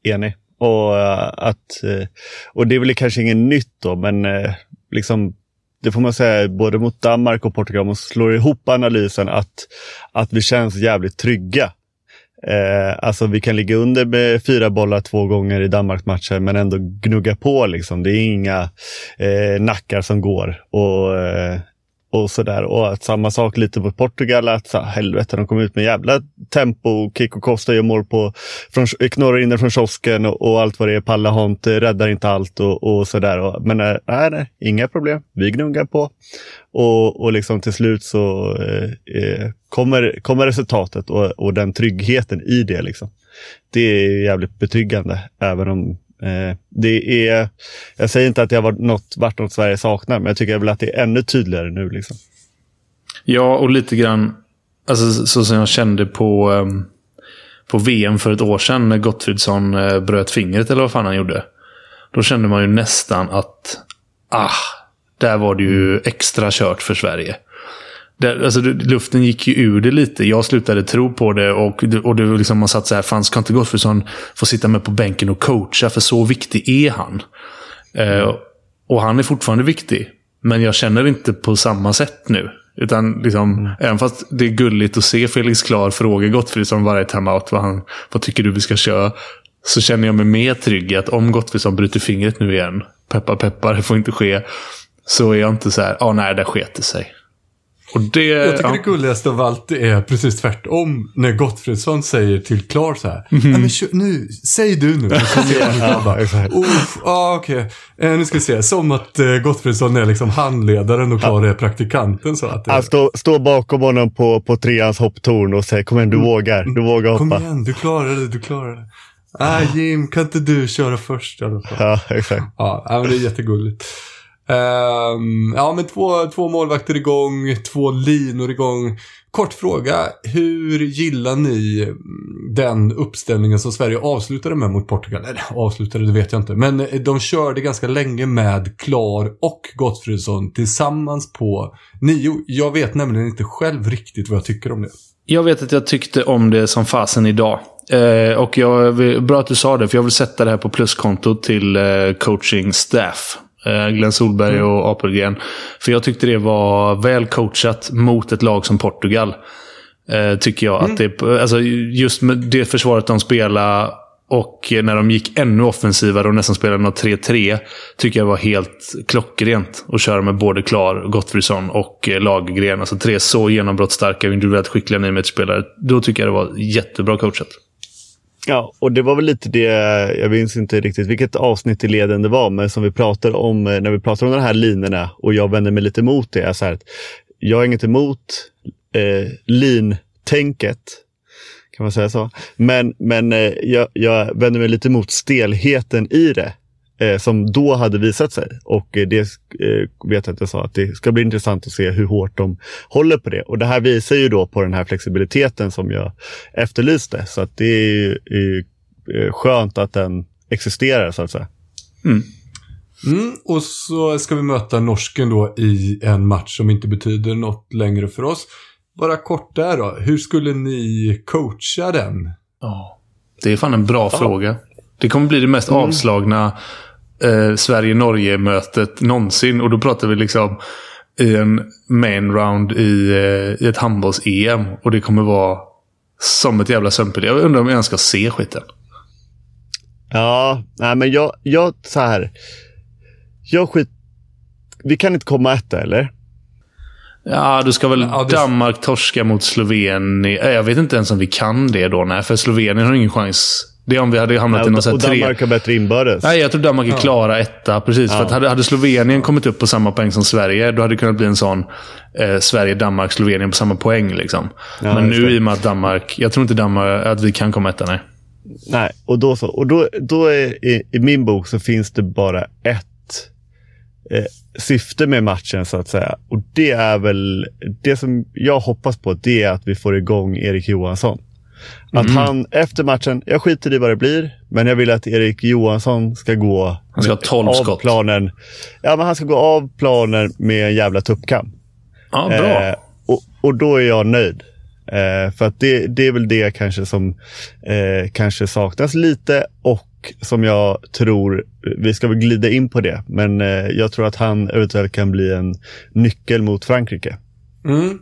enig. Och, eh, att, eh, och det är väl kanske inget nytt då, men eh, liksom, det får man säga både mot Danmark och Portugal, man slår ihop analysen att, att vi känns jävligt trygga. Eh, alltså vi kan ligga under med fyra bollar två gånger i Danmarksmatcher men ändå gnugga på. Liksom. Det är inga eh, nackar som går. Och och sådär. Och att samma sak lite mot Portugal, att så, helvete, de kom ut med jävla tempo. Kiko Costa gör mål på, från, knorrar in från kiosken och, och, allt vad det är. Palla Hont räddar inte allt och, och sådär. Men eh, nej, nej, inga problem. Vi gnuggar på. Och, och liksom till slut så eh, eh, kommer, kommer resultatet och, och den tryggheten i det. Liksom. Det är jävligt betryggande, även om det är, jag säger inte att det har varit något, varit något Sverige saknar, men jag tycker väl att det är ännu tydligare nu. Liksom. Ja, och lite grann alltså, så som jag kände på, um, på VM för ett år sedan när Gottfridsson uh, bröt fingret eller vad fan han gjorde. Då kände man ju nästan att ah, där var det ju extra kört för Sverige. Det, alltså, luften gick ju ur det lite. Jag slutade tro på det och, och det liksom, man satt så här, fan ska inte Gottfridsson få sitta med på bänken och coacha? För så viktig är han. Eh, och han är fortfarande viktig. Men jag känner inte på samma sätt nu. Utan liksom, mm. även fast det är gulligt att se Felix Klar fråga Gottfridsson varje timeout vad, han, vad tycker du vi ska köra. Så känner jag mig mer trygg i att om Gottfridsson bryter fingret nu igen, peppar peppar, det får inte ske. Så är jag inte så här, ja ah, nej, det sket sig. Och det, jag tycker ja. det gulligaste av allt är precis tvärtom. När Gottfridsson säger till Klar så här. Mm -hmm. men nu, säg du nu. ja, ah, okej. Okay. Eh, nu ska vi se. Som att eh, Gottfridsson är liksom handledaren och Klar är praktikanten. Så att, eh. Han står stå bakom honom på, på treans hopptorn och säger kom igen, du mm. vågar. Du vågar hoppa. Kom igen, du klarar det, du klarar det. Ah, Jim, kan inte du köra först i alla fall? Ja, exakt. Ja, men det är jättegulligt. Um, ja, men två, två målvakter igång, två linor igång. Kort fråga, hur gillar ni mm, den uppställningen som Sverige avslutade med mot Portugal? Eller avslutade, det vet jag inte. Men eh, de körde ganska länge med Klar och Gottfridsson tillsammans på nio. Jag vet nämligen inte själv riktigt vad jag tycker om det. Jag vet att jag tyckte om det som fasen idag. Eh, och jag, bra att du sa det, för jag vill sätta det här på pluskontot till eh, coaching staff. Eh, Glenn Solberg mm. och Apelgren. För jag tyckte det var väl coachat mot ett lag som Portugal. Eh, tycker jag. Mm. att det, alltså Just med det försvaret de spelade och när de gick ännu offensivare och nästan spelade något 3-3. Tycker jag var helt klockrent att köra med både Klar, Gottfridsson och eh, Lagergren. Alltså tre så genombrottsstarka och individuellt skickliga nio Då tycker jag det var jättebra coachat. Ja, och det var väl lite det, jag minns inte riktigt vilket avsnitt i leden det var, men som vi pratade om eh, när vi pratade om de här linorna och jag vände mig lite emot det. Så här, jag har inget emot eh, lintänket, kan man säga så? Men, men eh, jag, jag vänder mig lite emot stelheten i det eh, som då hade visat sig. Och eh, det eh, vet jag att jag sa att det ska bli intressant att se hur hårt de håller på det. Och det här visar ju då på den här flexibiliteten som jag efterlyste. Så att det är, är eh, skönt att den existerar så att säga. Mm. Mm, och så ska vi möta norsken då i en match som inte betyder något längre för oss. Bara kort där då, hur skulle ni coacha den? Ja, det är fan en bra ja. fråga. Det kommer bli det mest mm. avslagna eh, Sverige-Norge-mötet någonsin. Och då pratar vi liksom i en main round i, eh, i ett handbolls-EM. Och det kommer vara som ett jävla sömnpil. Jag undrar om jag ens ska se skiten. Ja, nej men jag, jag så här. Jag skit... Vi kan inte komma etta eller? Ja, du ska väl ja, det... Danmark torska mot Slovenien. Jag vet inte ens om vi kan det då. Nej, för Slovenien har ingen chans det är om vi hade hamnat ja, i någon Och tre. Danmark har bättre inbördes. Nej, jag tror Danmark är klara etta. Precis. Ja. För att hade, hade Slovenien kommit upp på samma poäng som Sverige, då hade det kunnat bli en sån eh, Sverige, Danmark, Slovenien på samma poäng. Liksom. Ja, Men nu i och med att Danmark... Jag tror inte Danmark, att vi kan komma etta, nej. Nej, och då så. Och då, då är, i, i min bok så finns det bara ett eh, syfte med matchen så att säga. Och det är väl det som jag hoppas på. Det är att vi får igång Erik Johansson. Att mm. han efter matchen, jag skiter i vad det blir, men jag vill att Erik Johansson ska gå han ska ha 12 av skott. planen. Ja, men han ska gå av planen med en jävla tuppkam. Ja, bra. Eh, och, och då är jag nöjd. Eh, för att det, det är väl det kanske som eh, kanske saknas lite och som jag tror, vi ska väl glida in på det, men eh, jag tror att han eventuellt kan bli en nyckel mot Frankrike. Mm.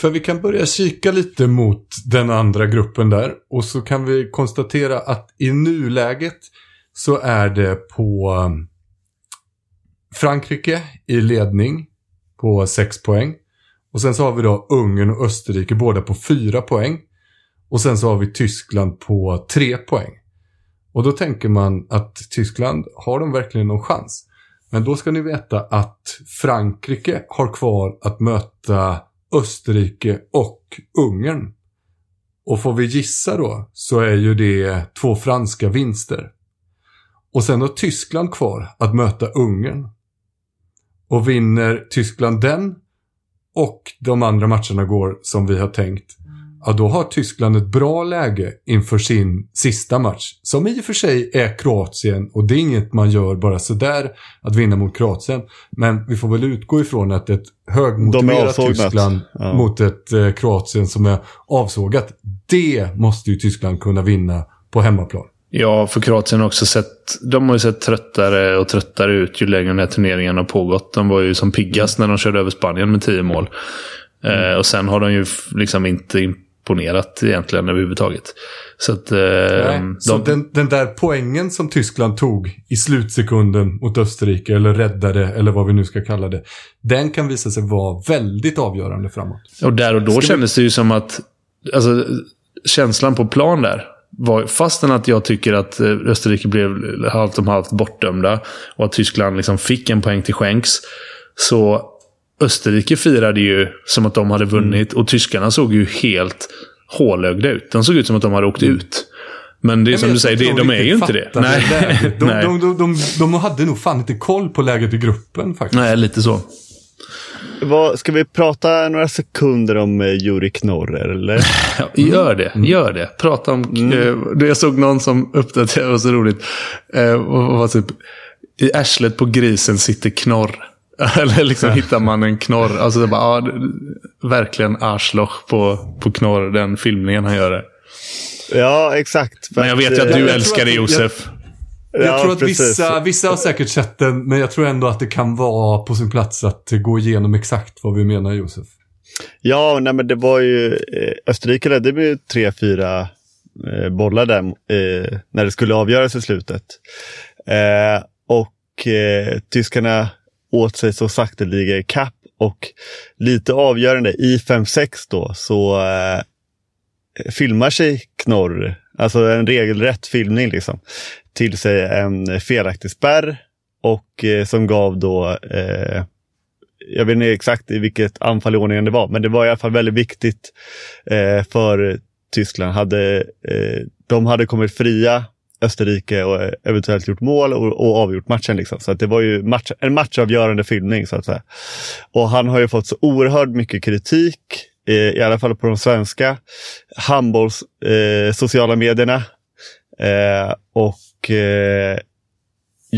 För vi kan börja kika lite mot den andra gruppen där. Och så kan vi konstatera att i nuläget så är det på um, Frankrike i ledning på 6 poäng. Och sen så har vi då Ungern och Österrike båda på 4 poäng. Och sen så har vi Tyskland på 3 poäng. Och då tänker man att Tyskland, har de verkligen någon chans? Men då ska ni veta att Frankrike har kvar att möta Österrike och Ungern. Och får vi gissa då så är ju det två franska vinster. Och sen har Tyskland kvar att möta Ungern. Och vinner Tyskland den och de andra matcherna går som vi har tänkt. Ja, då har Tyskland ett bra läge inför sin sista match. Som i och för sig är Kroatien och det är inget man gör bara sådär att vinna mot Kroatien. Men vi får väl utgå ifrån att ett högmotiverat Tyskland ja. mot ett eh, Kroatien som är avsågat. Det måste ju Tyskland kunna vinna på hemmaplan. Ja, för Kroatien har också sett... De har ju sett tröttare och tröttare ut ju längre den här turneringen har pågått. De var ju som piggast när de körde över Spanien med tio mål. Mm. Eh, och sen har de ju liksom inte imponerat egentligen överhuvudtaget. Så, att, eh, de... så den, den, där poängen som Tyskland tog i slutsekunden mot Österrike, eller räddade, eller vad vi nu ska kalla det. Den kan visa sig vara väldigt avgörande framåt. Och där och då ska kändes vi... det ju som att... Alltså, känslan på plan där var, fastän att jag tycker att eh, Österrike blev halvt om halvt bortdömda och att Tyskland liksom fick en poäng till skänks. Så Österrike firade ju som att de hade vunnit mm. och tyskarna såg ju helt hålögda ut. De såg ut som att de hade åkt ut. Men det är som du säger, det, de är ju inte det. Nej. De, de, de, de, hade nog fan inte koll på läget i gruppen faktiskt. Nej, lite så. Vad, ska vi prata några sekunder om eh, Juri Knorrer eller? Ja, gör det, mm. gör det. Prata om... Mm. Eh, jag såg någon som uppdaterade, det var så roligt. Eh, och var typ, I arslet på grisen sitter knorr. Eller liksom hittar man en knorr. Alltså det bara, ja, verkligen arsloch på, på knorr, den filmningen han gör det. Ja, exakt. Men jag vet ju att du älskar det Josef. Jag, jag tror att vissa, vissa har säkert sett den, men jag tror ändå att det kan vara på sin plats att gå igenom exakt vad vi menar Josef. Ja, nej men det var ju, eh, Österrike ledde med tre, fyra eh, bollar där eh, när det skulle avgöras i slutet. Eh, och eh, tyskarna åt sig så sakteliga i kapp och lite avgörande i 5-6 då så eh, filmar sig Knorr, alltså en regelrätt filmning liksom, till sig en felaktig spärr och eh, som gav då eh, jag vet inte exakt i vilket anfall i ordningen det var, men det var i alla fall väldigt viktigt eh, för Tyskland. Hade, eh, de hade kommit fria Österrike och eh, eventuellt gjort mål och, och avgjort matchen. Liksom. Så att det var ju match, en matchavgörande filmning så att säga. Och han har ju fått så oerhört mycket kritik, eh, i alla fall på de svenska handbolls eh, sociala medierna. Eh, och eh,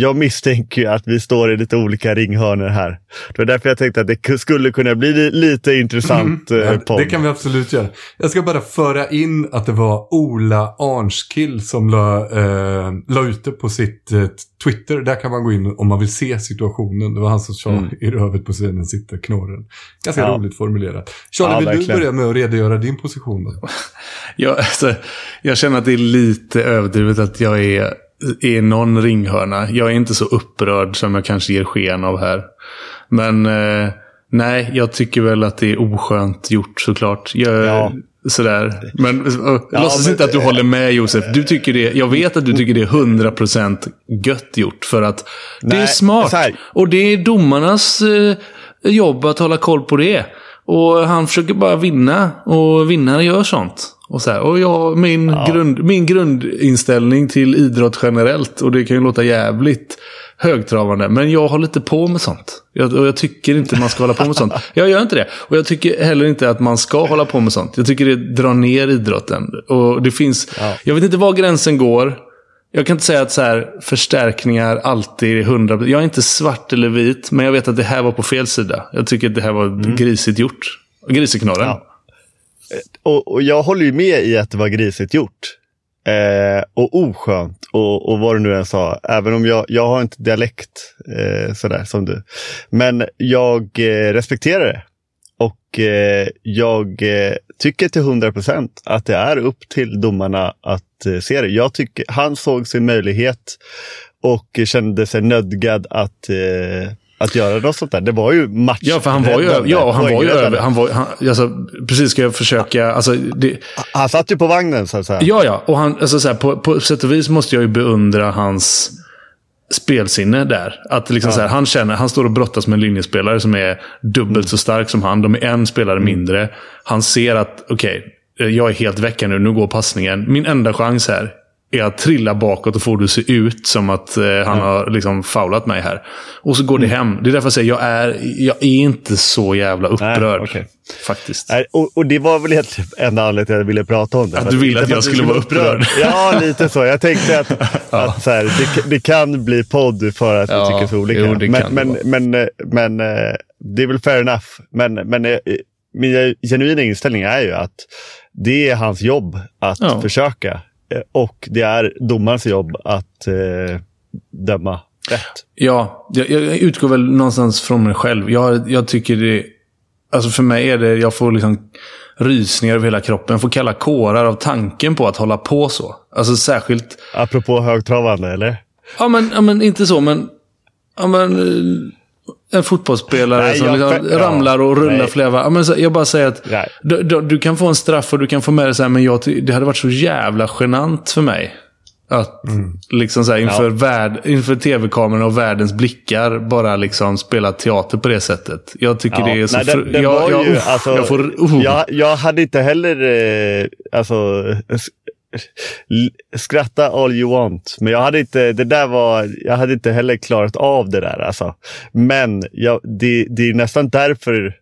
jag misstänker att vi står i lite olika ringhörnor här. Det var därför jag tänkte att det skulle kunna bli lite intressant mm. eh, Det kan vi absolut göra. Jag ska bara föra in att det var Ola Arnskill som la, eh, la ut det på sitt eh, Twitter. Där kan man gå in om man vill se situationen. Det var han som sa mm. i rövet på scenen sitter knorren. Ganska ja. roligt formulerat. Charlie, ja, vill verkligen. du börja med att redogöra din position? Då? ja, alltså, jag känner att det är lite överdrivet att jag är i någon ringhörna. Jag är inte så upprörd som jag kanske ger sken av här. Men eh, nej, jag tycker väl att det är oskönt gjort såklart. Jag, ja. Sådär. Men uh, ja, låtsas men, inte att du håller med Josef. Du tycker det, jag vet att du tycker det är 100% gött gjort. För att nej, det är smart. Och det är domarnas uh, jobb att hålla koll på det. Och han försöker bara vinna. Och vinnare gör sånt. Och, så här, och jag, min, ja. grund, min grundinställning till idrott generellt, och det kan ju låta jävligt högtravande, men jag håller inte på med sånt. Jag, och jag tycker inte man ska hålla på med sånt. Jag gör inte det. Och jag tycker heller inte att man ska hålla på med sånt. Jag tycker det drar ner idrotten. Och det finns, ja. Jag vet inte var gränsen går. Jag kan inte säga att så här, förstärkningar alltid är hundra. Jag är inte svart eller vit, men jag vet att det här var på fel sida. Jag tycker att det här var mm. grisigt gjort. Griseknorren. Ja. Eh, och, och, jag håller ju med i att det var grisigt gjort. Eh, och oskönt och, och vad du nu än sa. Även om jag, jag har inte dialekt eh, sådär som du. Men jag eh, respekterar det. Och eh, jag eh, tycker till 100 procent att det är upp till domarna att eh, se det. Jag tycker, han såg sin möjlighet och kände sig nödgad att eh, att göra något sånt där. Det var ju match. Ja, för han var ju, ja, han var ju över. Han var, han, alltså, precis ska jag försöka, alltså, det, Han satt ju på vagnen så att säga. Ja, ja. Och han, alltså, så här, på, på sätt och vis måste jag ju beundra hans spelsinne där. Att liksom så här, han känner, han står och brottas med en linjespelare som är dubbelt så stark som han. De är en spelare mindre. Han ser att, okej, okay, jag är helt väck nu, nu går passningen. Min enda chans här är att trilla bakåt och få det att se ut som att eh, han har liksom faulat mig här. Och så går det hem. Det är därför jag säger jag är, jag är inte så jävla upprörd. Nej, okay. Faktiskt. Nej, och, och, det var väl egentligen enda anledningen till att jag ville prata om det. Att du ville att jag skulle vara upprörd? Ja, lite så. Jag tänkte att, ja. att så här, det, det, kan bli podd för att ja, vi tycker så olika. Jo, men, men, men, men, men, eh, det är väl fair enough. Men, men eh, min genuina inställning är ju att det är hans jobb att ja. försöka. Eh, och det är domarens jobb att eh, döma rätt. Ja, jag, jag, utgår väl någonstans från mig själv. Jag, jag tycker det... Alltså för mig är det... Jag får liksom rysningar över hela kroppen. Jag får kalla kårar av tanken på att hålla på så. Alltså särskilt... Apropå högtravande, eller? Ja, men, ja, men inte så, men... Ja, men en fotbollsspelare nej, som liksom ja, ramlar och rullar nej. flera varv. Men Jag bara säger att du, du, du, kan få en straff och du kan få med dig så här, men jag, det hade varit så jävla genant för mig. Att mm. liksom så här, inför, ja. värld, inför tv-kameran och världens blickar bara liksom spela teater på det sättet. Jag tycker ja. det är så... Nej, jag, jag, ju, alltså, jag, får, uh. jag, jag, hade inte heller eh, alltså, skratta all you want. Men jag hade inte, det där var, jag hade inte heller klarat av det där. Alltså. Men jag, det, det är nästan därför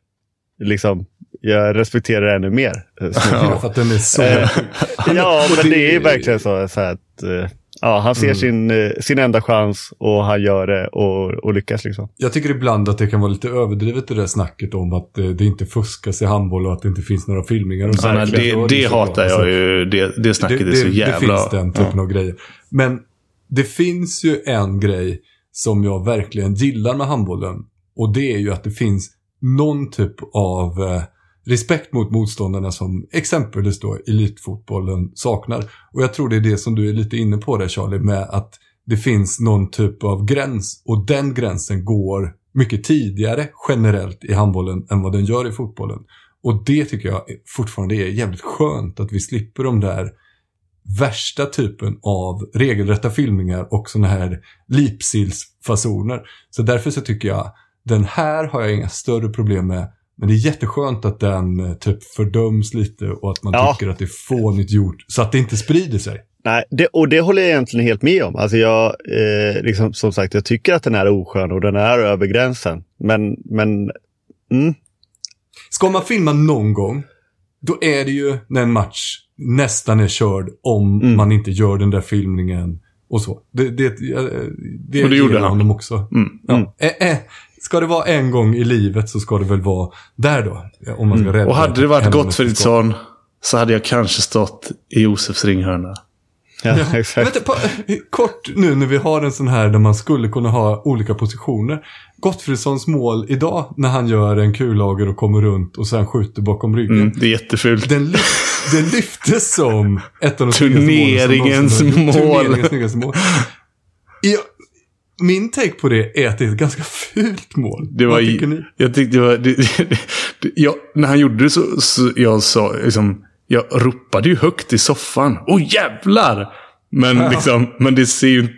liksom, jag respekterar det ännu mer. Ja, för att den är så... ja, men det är verkligen så, så att eh, Ja, han ser mm. sin, eh, sin enda chans och han gör det och, och lyckas. Liksom. Jag tycker ibland att det kan vara lite överdrivet det där snacket om att det, det inte fuskas i handboll och att det inte finns några filmningar. Och så. Ja, det, det, det hatar jag alltså, ju. Det, det snacket det, är så jävla... Det finns den typen ja. av grejer. Men det finns ju en grej som jag verkligen gillar med handbollen. Och det är ju att det finns någon typ av eh, respekt mot motståndarna som exempelvis då elitfotbollen saknar. Och jag tror det är det som du är lite inne på där Charlie med att det finns någon typ av gräns och den gränsen går mycket tidigare generellt i handbollen än vad den gör i fotbollen. Och det tycker jag fortfarande är jävligt skönt att vi slipper de där värsta typen av regelrätta filmningar och sådana här lipsilsfasoner. Så därför så tycker jag den här har jag inga större problem med men det är jätteskönt att den eh, typ fördöms lite och att man ja. tycker att det är fånigt gjort. Så att det inte sprider sig. Nej, det, och det håller jag egentligen helt med om. Alltså jag, eh, liksom, som sagt, jag tycker att den är oskön och den är över gränsen. Men, men mm. Ska man filma någon gång, då är det ju när en match nästan är körd om mm. man inte gör den där filmningen och så. Det, det, det, det, och det gjorde han. honom också. Mm. Ja. Äh, äh, ska det vara en gång i livet så ska det väl vara där då. Om man ska mm. Och hade det varit Gottfridsson så hade jag kanske stått i Josefs ringhörna. Ja, ja. exakt. Vänta, på, kort nu när vi har en sån här där man skulle kunna ha olika positioner. Gottfridssons mål idag när han gör en kullager och kommer runt och sen skjuter bakom ryggen. Mm, det är jättefult. Den, den lyftes som ett av de Turneringens mål. Turneringens mål. Ja, min take på det är att det är ett ganska fult mål. Det var, Vad ni? Jag tyckte det var... Det, det, det, jag, när han gjorde det så, så jag sa liksom... Jag ropade ju högt i soffan. Åh jävlar! Men, ja. liksom, men det ser ju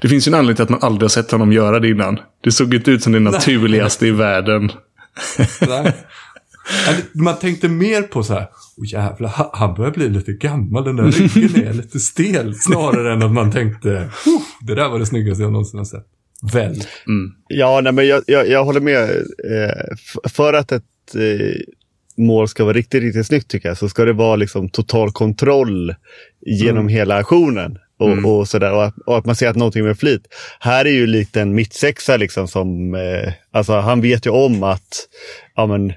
Det finns ju en anledning till att man aldrig har sett honom göra det innan. Det såg inte ut som det naturligaste Nej. i världen. Nej. Man tänkte mer på så här, oh jävlar, han börjar bli lite gammal, den där ryggen är lite stel. Snarare än att man tänkte, det där var det snyggaste jag någonsin har sett. Väl? Mm. Ja, nej, men jag, jag, jag håller med. Eh, för att ett eh, mål ska vara riktigt, riktigt snyggt tycker jag, så ska det vara liksom total kontroll genom mm. hela aktionen. Och, mm. och, sådär, och, och, att man ser att någonting med flit. Här är ju lite en mittsexa liksom som, eh, alltså han vet ju om att, ja men,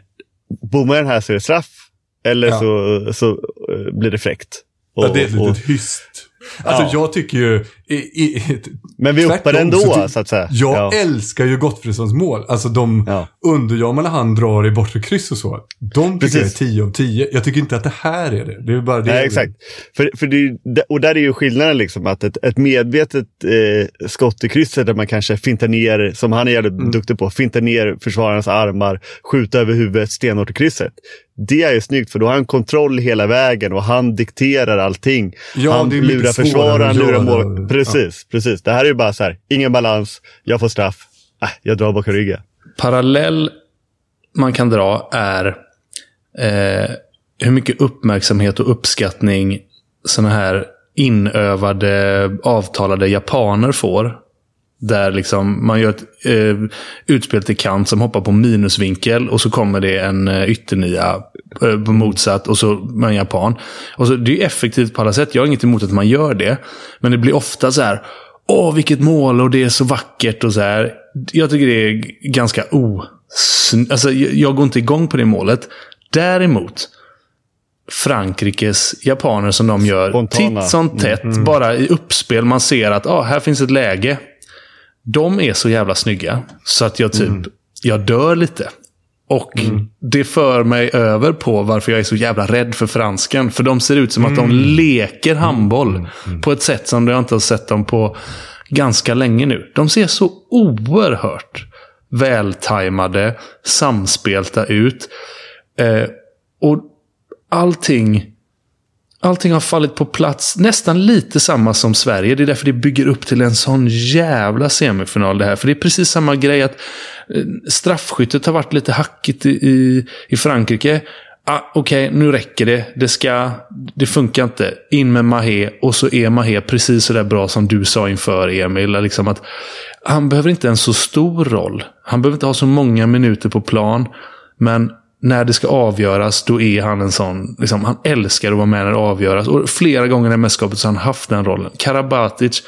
bommar den här så är det straff. Eller ja. så, så uh, blir det fräckt. Och, ja, det är ett litet hyst. Alltså ja. jag tycker ju i, i, Men vi uppar ändå, ty- så att säga. Jag Ja. älskar ju Gottfridssons mål. Alltså de Ja. underjamarna han drar i bortre kryss och så. De tycker jag är Precis. 10 av 10. Jag tycker inte att det här är det. Det är bara det. Nej, exakt. För, för det, och där är ju skillnaden liksom att ett, ett medvetet eh, skott i krysset där man kanske fintar ner, som han är jävligt Mm. duktig på, fintar ner försvararens armar, skjuta över huvudet stenhårt i krysset. Det är ju snyggt för då har han kontroll hela vägen och han dikterar allting. Ja, han det är mycket lurar försvararen, lurar göra. mål. Precis, precis. Det här är ju bara så här, ingen balans, jag får straff, äh, jag drar bakom ryggen. parallell man kan dra är eh, hur mycket uppmärksamhet och uppskattning sådana här inövade, avtalade japaner får. Där liksom man gör ett eh, utspel till kant som hoppar på minusvinkel och så kommer det en eh, ytternia eh, på motsatt och så en japan. Och så, det är effektivt på alla sätt. Jag har inget emot att man gör det. Men det blir ofta så här. Åh, vilket mål och det är så vackert och så här. Jag tycker det är ganska o... Alltså, jag, går inte igång på det målet. Däremot Frankrikes japaner som de gör Spontana. titt som tätt. Bara i uppspel. Man ser att ah, här finns ett läge. De är så jävla snygga. Så att jag typ, jag dör lite. Och det för mig över på varför jag är så jävla rädd för fransken. För de ser ut som att de leker handboll. På ett sätt som jag inte har sett dem på ganska länge nu. De ser så oerhört vältajmade, samspelta ut. Eh, och allting Allting har fallit på plats. Nästan lite samma som Sverige. Det är därför det bygger upp till en sån jävla semifinal det här. För det är precis samma grej att eh, straffskyttet har varit lite hackigt i, i, Frankrike. Ah, Okej, nu räcker det. Det, ska, det funkar inte. In med Mahé och så är Mahé precis så där bra som du sa inför Emil. Liksom att han behöver inte en så stor roll. Han behöver inte ha så många minuter på plan. Men när det ska avgöras, då är han en sån... Liksom, han älskar att vara med när det avgöras. Och flera gånger i mästerskapet så har han haft den rollen. Karabatic,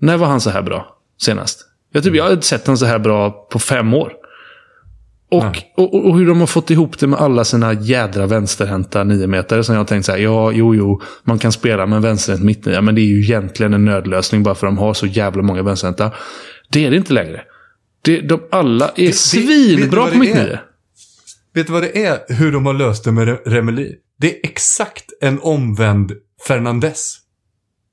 när var han så här bra senast? Jag, typ, jag har inte sett honom så här bra på fem år. Och, och, och- och hur de har fått ihop det med alla sina jädra vänsterhänta niometare som jag har tänkt så här, ja, jo, jo, man kan spela med vänsterhänt mittnia, men det är ju egentligen en nödlösning bara för de har så jävla många vänsterhänta. Det är det inte längre. Det, de alla är du svinbra på det är? mittnia. Vet du vad det är? Hur de har löst det med Re- Remeli? Det är exakt en omvänd Fernandes.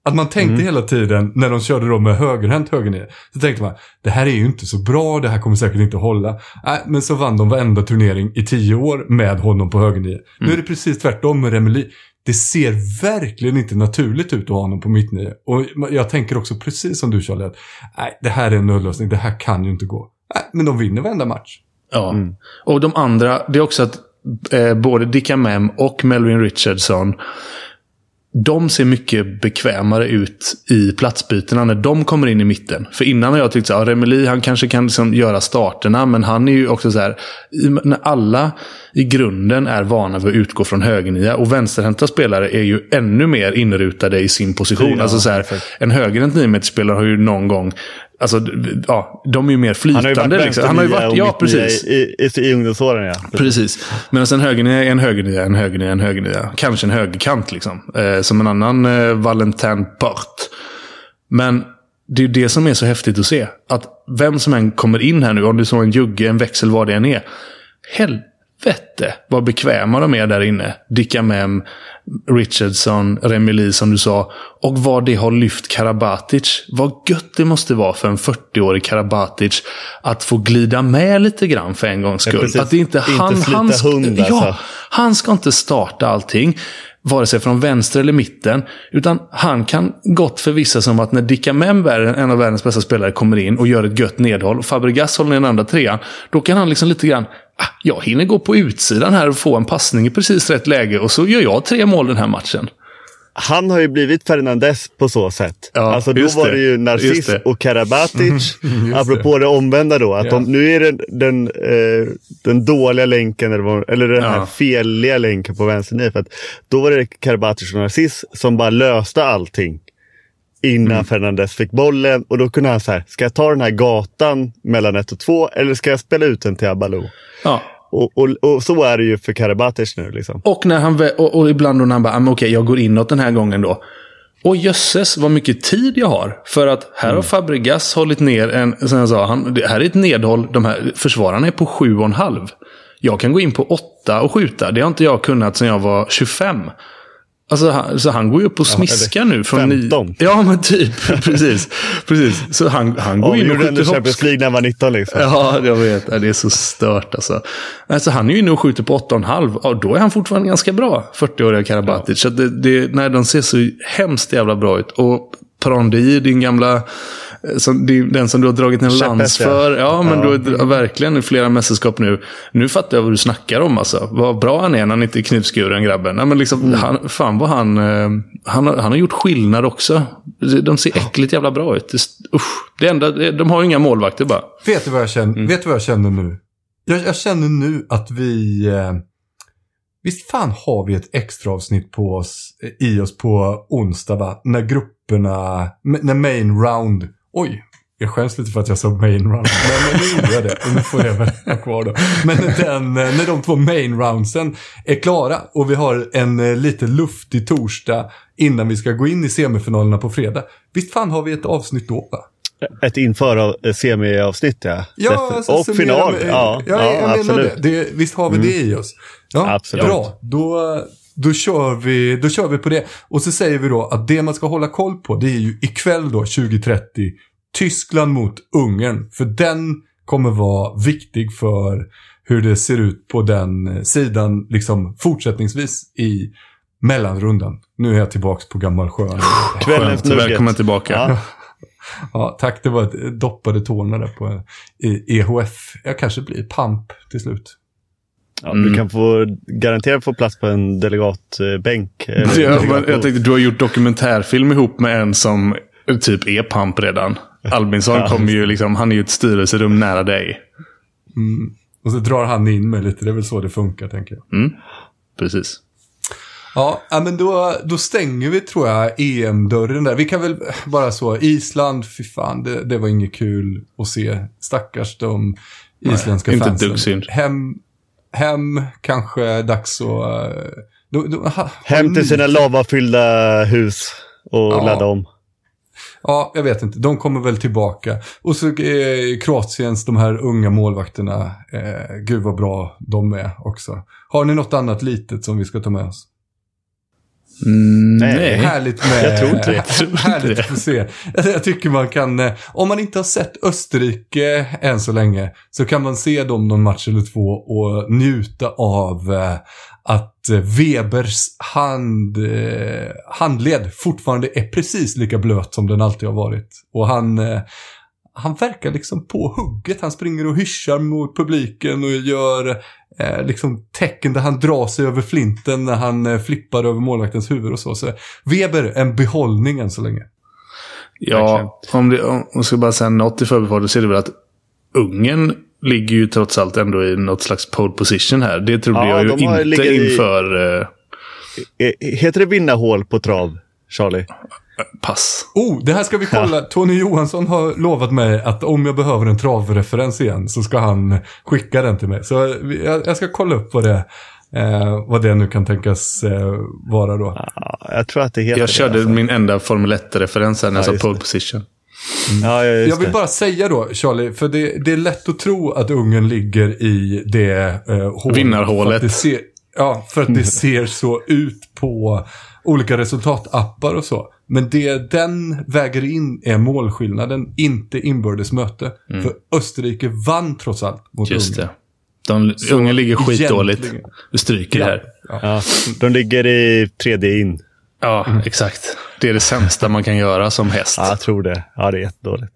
Att man tänkte hela tiden när de körde då med högerhänt högernie. Så tänkte man, det här är ju inte så bra, det här kommer säkert inte hålla. Nej, men så vann de varenda turnering i tio år med honom på högernie. Nu är det precis tvärtom med Remeli. Det ser verkligen inte naturligt ut att ha honom på mittnie. Och jag tänker också precis som du Charlie, att nej, det här är en nödlösning, det här kan ju inte gå. Nej, men de vinner varenda match. Ja. Och de andra, det är också att eh, både Dicka Mem och Melvin Richardson de ser mycket bekvämare ut i platsbytena när de kommer in i mitten. För innan har jag tyckt att ja, Remeli han kanske kan liksom göra starterna, men han är ju också så här. När alla i grunden är vana vid att utgå från högernia och vänsterhänta spelare är ju ännu mer inrutade i sin position. Ja, alltså så här, en högerhänt niometerspelare har ju någon gång Alltså, ja, de är ju mer Han har ju flytande. varit liksom. Han har ju varit, ja, precis. I, i, i ungdomsåren, ja. Precis. Medan en högernia är en högernia, en högernia, en högernia. Kanske en högerkant liksom. Eh, som en annan eh, Valentin Port. Men det är ju det som är så häftigt att se. Att vem som än kommer in här nu, om det är så en jugge, en växel, vad det än är. Helvete vad bekväma de är där inne. Dicka Mem, Richardson, Remili som du sa. Och vad det har lyft Karabatic. Vad gött det måste vara för en 40-årig Karabatic att få glida med lite grann för en gångs skull. precis. att det inte, Inte han, slita han, ska- hund, ja, alltså. han ska inte starta allting. Vare sig från vänster eller mitten. Utan han kan gott förvissa sig om att när Dicka Mem, en av världens bästa spelare, kommer in och gör ett gött nedhåll. Och Fabregas håller ner den andra trean. Då kan han liksom lite grann. Ah, jag hinner gå på utsidan här och få en passning i precis rätt läge. Och så gör jag tre mål den här matchen. Han har ju blivit Fernandes på så sätt. Ja, alltså då var det. det ju Narciss det. och Karabatic. apropå det omvända då. Att Ja. de, nu är det den, eh, den dåliga länken, eller, eller den här Ja. feliga länken på vänster för att Då var det Karabatic och Narciss som bara löste allting. Innan Mm. Fernandes fick bollen. Och då kunde han säga, ska jag ta den här gatan mellan 1 och 2 eller ska jag spela ut den till Abalou? Ja. Och, och, och så är det ju för Karabatic nu. Liksom. Och, när han, och, och ibland då när han bara, ah, okej, jag går inåt den här gången då. Och jösses vad mycket tid jag har. För att här har Fabregas hållit ner en, som jag sa, han, det här är ett nedhåll. De här försvararna är på 7,5. Jag kan gå in på 8 och skjuta. Det har inte jag kunnat sedan jag var 25. Alltså, han, så han går ju upp och smiskar nu. Från 15. Ni, ja, men typ. precis. precis. Så han, han går Ja, in och skjuter Champions hopps. League när han var 19 liksom. Ja, jag vet. Ja, Det är så stört alltså. alltså han är ju inne och skjuter på 8,5. Ja, då är han fortfarande ganska bra. 40-åriga Karabatic. Så att det, det, nej, de ser så hemskt jävla bra ut. Och Prandi, din gamla... eh, Som, det är den som du har dragit en Käpphäst, lans ja. för. Ja, men Ja. du har verkligen i flera mästerskap nu. Nu fattar jag vad du snackar om alltså. Vad bra han är när han inte är knivskuren grabben. Nej, men liksom, Mm. han, fan vad han... eh, Han har, han har gjort skillnad också. De ser äckligt jävla bra ut. Det, usch, det enda, de har ju inga målvakter bara. Vet du vad jag känner, vet du vad jag känner nu? Jag, jag känner nu att vi... Eh, visst fan har vi ett extra avsnitt på oss, eh, i oss på onsdag va? När grupperna, när main round... Oj, jag skäms lite för att jag sa main round. Men, nu gjorde jag det. Och nu får jag väl ha kvar då. Men den, eh, när de två main roundsen är klara och vi har en eh, lite luftig torsdag innan vi ska gå in i semifinalerna på fredag. Visst fan har vi ett avsnitt då va? Ett inför av eh, semi-avsnitt ja. Ja, alltså, och final. med- Ja, ja, ja, jag menar absolut. Mm. det. det. Visst har vi det i oss? Ja, Absolut. Bra, då, då, kör vi, då kör vi på det. Och så säger vi då att det man ska hålla koll på det är ju ikväll då 2030 Tyskland mot Ungern. För den kommer vara viktig för hur det ser ut på den sidan liksom fortsättningsvis i mellanrundan. Nu är jag tillbaks på gammal sjö. Kvällens Skönt. nugget. Välkommen tillbaka. Ja. Ja, tack. Det var ett doppade tårna där på i EHF. Jag kanske blir pamp till slut. Ja, Du kan få garanterat få plats på en delegatbänk. eller Ja, men delegatbord. jag tänkte, du har gjort dokumentärfilm ihop med en som typ är pamp redan. Albinsson Ja, kommer ju liksom, han är ju ett styrelserum nära dig. Och så drar han in mig lite. Det är väl så det funkar, tänker jag. Precis. Ja, men då, då stänger vi, tror jag, EM-dörren där. Vi kan väl bara så, Island, fy fan, det, det var inget kul att se. Stackars de isländska inte ett fansen. dugg synd. Hem, hem, kanske dags att... eh, Då, då, ha, Hem till sina lavafyllda hus och Ja. ladda om. Ja, jag vet inte. De kommer väl tillbaka. Och så eh, Kroatiens, de här unga målvakterna. Eh, gud vad bra de är också. Har ni något annat litet som vi ska ta med oss? Mm, Nej. nej. Härligt med... Jag tror inte det. Jag tror inte härligt det. att se. Jag, tycker man kan, eh, om man inte har sett Österrike än så länge, så kan man se dem någon match eller två och njuta av eh, att eh, Webers hand, handled fortfarande är precis lika blöt som den alltid har varit. Och han, han verkar liksom på hugget. Han springer och hyschar mot publiken och gör eh, liksom tecken där han drar sig över flinten när han eh, flippar över målvaktens huvud och så. Så Weber, en behållning än så länge. Ja, om, det, om jag ska bara säga något i förbifarten så är det väl att Ungern ligger ju trots allt ändå i något slags pole position här. Det trodde Ja, jag ju de har inte legat i- inför eh, Eh, Heter det vinnarhål på trav, Charlie? Pass. Oh, det här ska vi kolla. Tony Johansson har lovat mig att om jag behöver en travreferens igen så ska han skicka den till mig. Så jag, jag ska kolla upp vad det, eh, vad det nu kan tänkas eh, vara då. Ja, jag tror att det heter Jag det. körde alltså. min enda Formel 1-referens här när jag Ja, sa pole det. position. Ja, ja, Jag vill det. bara säga då, Charlie, för det, det är lätt att tro att Ungern ligger i det eh, hålet. Vinnarhålet. För att det ser, ja, för att det ser så ut på olika resultatappar och så. Men det den väger in är målskillnaden, inte inbördes möte. För Österrike vann trots allt mot Mm. Just Ungern. det. De, Ungern ligger skitdåligt. Du stryker det här. Ja, de ligger i 3D in. Ja, exakt. Det är det sämsta man kan göra som häst. Ja, jag tror det. Ja, det är jättedåligt.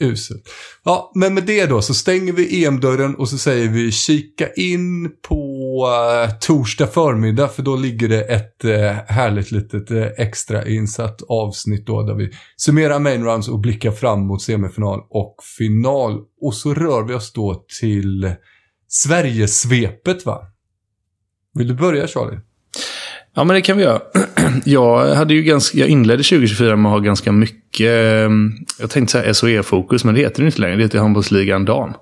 Uselt. Ja, men med det då så stänger vi EM-dörren och så säger vi kika in på på torsdag förmiddag för då ligger det ett eh, härligt litet eh, extra insatt avsnitt då där vi summerar main rounds och blickar fram mot semifinal och final. Och så rör vi oss då till Sverigesvepet va? Vill du börja Charlie? Ja, men det kan vi göra. Jag, hade ju ganska, jag inledde 2024 med att ha ganska mycket, jag tänkte säga SOE-fokus, men det heter det inte längre. Det heter Handbollsligan Dam.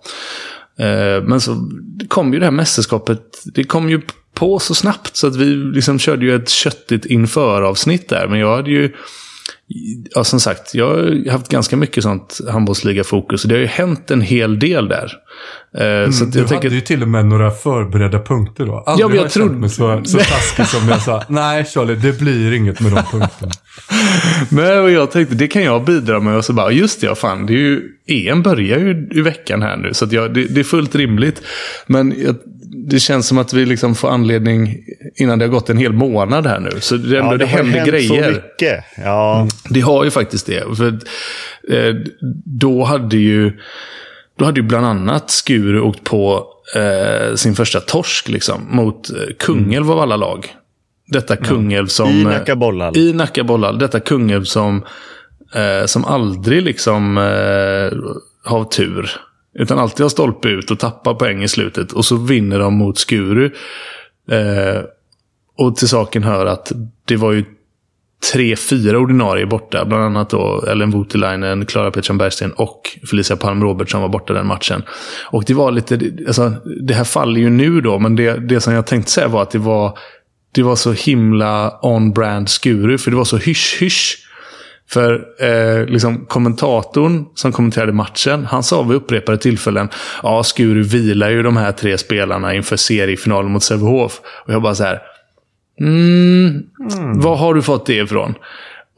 Eh, men så kom ju det här mästerskapet, det kom ju på så snabbt. Så att vi liksom körde ju ett köttigt inför-avsnitt där. Men jag hade ju Ja, som sagt, jag har haft ganska mycket sånt handbollsliga-fokus. Det har ju hänt en hel del där. Eh, mm, så du jag tänker... hade ju till och med några förberedda punkter då. Aldrig ja, men jag har jag trodde... mig så, så taskig som jag sa. Nej, Charlie, det blir inget med de punkterna. men jag tänkte, det kan jag bidra med. Och så bara, just det, ja, fan, det är ju, EM börjar ju i veckan här nu. Så jag, det, det är fullt rimligt. Men jag, det känns som att vi liksom får anledning innan det har gått en hel månad här nu. Så det, ja, det, det händer hänt grejer. Så mycket. Ja. Mm. Det har ju faktiskt det. För, eh, då hade ju då hade ju bland annat Skuru åkt på eh, sin första torsk liksom, mot eh, Kungälv mm. av alla lag. Detta Kungälv som... I Nacka Bollhall. I Nacka Bollhall. Detta Kungälv som, eh, som aldrig liksom eh, har tur. Utan alltid har stolpe ut och tappar poäng i slutet. Och så vinner de mot Skuru. Eh, och till saken hör att det var ju tre, fyra ordinarie borta. Bland annat då Ellen Voutilainen, Klara Pettersson Bergsten och Felicia Palm Robertsson var borta den matchen. Och det var lite, alltså, det här faller ju nu då, men det, det som jag tänkte säga var att det var, det var så himla on-brand Skuru, för det var så hysch-hysch. För eh, liksom, kommentatorn som kommenterade matchen, han sa vid upprepade tillfällen ja, Skuru vilar ju de här tre spelarna inför seriefinalen mot Sävehof. Och jag bara så här, mm, mm. Var har du fått det ifrån?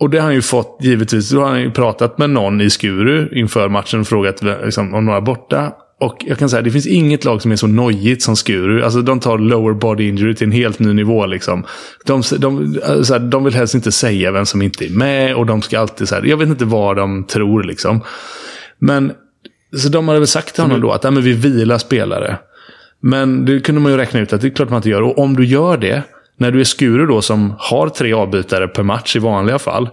Och det har han ju fått, givetvis. Då har han ju pratat med någon i Skuru inför matchen och frågat liksom, om några borta. Och jag kan säga, det finns inget lag som är så nojigt som Skuru. Alltså de tar lower body injury till en helt ny nivå. Liksom. De, de, så här, de vill helst inte säga vem som inte är med. Och de ska alltid så här, jag vet inte vad de tror liksom. Men, så de hade väl sagt till honom då att men vi vilar spelare. Men det kunde man ju räkna ut att det är klart man inte gör. Och om du gör det, när du är Skuru då som har tre avbytare per match i vanliga fall.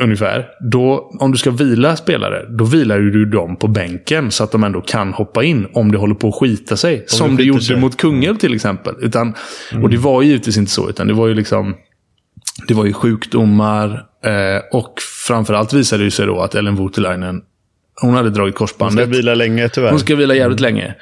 Ungefär. Då, om du ska vila spelare, då vilar du dem på bänken så att de ändå kan hoppa in om det håller på att skita sig. Om som det, gjorde sig. mot Kungälv till exempel. Utan, mm. Och det var ju givetvis inte så, utan det var ju liksom det var ju sjukdomar eh, och framförallt visade det sig då att Ellen Voutilainen hon hade dragit korsbandet. Hon ska vila länge tyvärr. Hon ska vila jävligt mm. länge.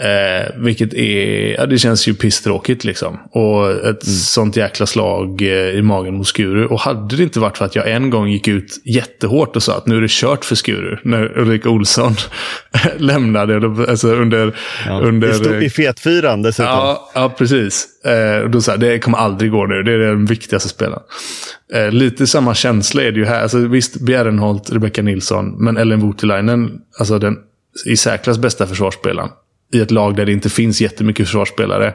Eh, vilket är, ja, det känns ju pisstråkigt liksom. Och ett mm. sånt jäkla slag eh, i magen mot Skuru. Och hade det inte varit för att jag en gång gick ut jättehårt och sa att nu är det kört för Skuru. När Ulrika Olsson lämnade, alltså under... Ja, under I fetfyran dessutom. Ja, ja precis. Eh, och då sa jag, det kommer aldrig gå nu. Det är den viktigaste spelaren. Eh, lite samma känsla är det ju här. Alltså, visst, Bjärrenholt, Rebecca Nilsson, men Ellen Voutilainen, alltså den i särklass bästa försvarsspelaren i ett lag där det inte finns jättemycket försvarsspelare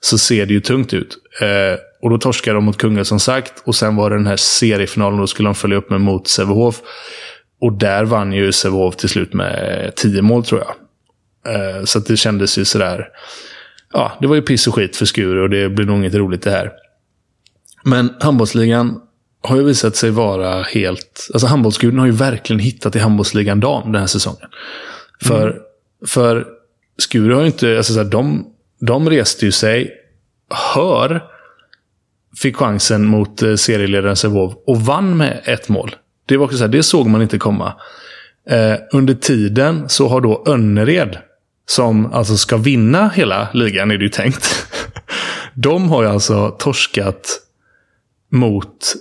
så ser det ju tungt ut. Eh, och då torskade de mot Kungälv som sagt. Och sen var det den här seriefinalen, då skulle de följa upp med mot Sävehof. Och där vann ju Sävehof till slut med tio mål tror jag. Eh, så det kändes ju sådär... Ja, det var ju piss och skit för Skuru och det blir nog inget roligt det här. Men handbollsligan har ju visat sig vara helt... Alltså handbollsguden har ju verkligen hittat i handbollsligan dam den här säsongen. För, mm. för Skuru har ju inte, alltså så här, de, de reste ju sig, hör, fick chansen mot eh, serieledaren Sevov och vann med ett mål. Det var också så här, det såg man inte komma. Eh, under tiden så har då Önnered, som alltså ska vinna hela ligan är det ju tänkt. de har ju alltså torskat mot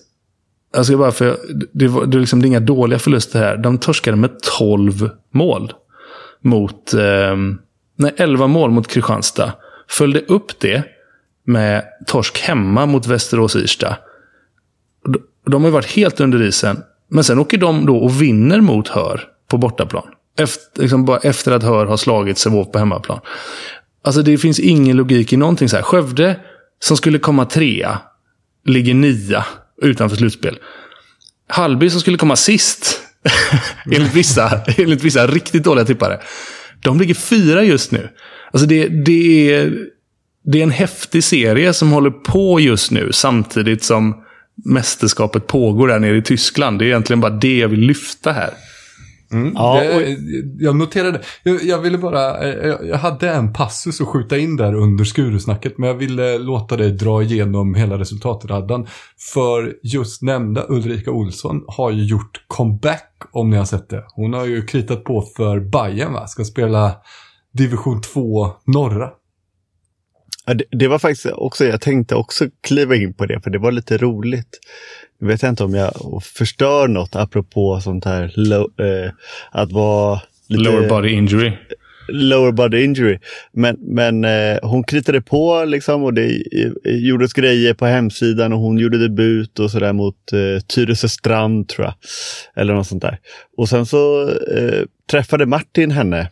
alltså jag ska bara för, det, var, det, är liksom, det är inga dåliga förluster här. De torskade med 12 mål. Mot eh, nej, 11 mål mot Kristianstad. Följde upp det med torsk hemma mot Västerås-Irsta. De har ju varit helt under isen. Men sen åker de då och vinner mot Hör på bortaplan. Efter, liksom bara efter att Hör har slagit Sävehof på hemmaplan. Alltså det finns ingen logik i någonting så här. Skövde, som skulle komma trea, ligger nia utanför slutspel. Hallby som skulle komma sist, enligt, vissa, enligt vissa riktigt dåliga tippare, de ligger fyra just nu. Alltså det, det, är, det är en häftig serie som håller på just nu samtidigt som mästerskapet pågår där nere i Tyskland. Det är egentligen bara det jag vill lyfta här. Mm, ja, och... jag noterade, jag, jag, ville bara, jag, jag, hade en passus att skjuta in där under Skurusnacket, men jag ville låta dig dra igenom hela resultatraddan. För just nämnda Ulrika Olsson har ju gjort comeback, om ni har sett det. Hon har ju kritat på för Bayern va, ska spela division 2 norra. Det, var faktiskt också, jag tänkte också kliva in på det, för det var lite roligt. Jag vet inte om jag förstör något apropå sånt här, eh, att vara lite... Lower body injury. Lower body injury. Men, men eh, hon kritade på liksom och det eh, gjordes grejer på hemsidan och hon gjorde debut och sådär mot eh, Tyresö Strand tror jag. Eller något sånt där. Och sen så eh, träffade Martin henne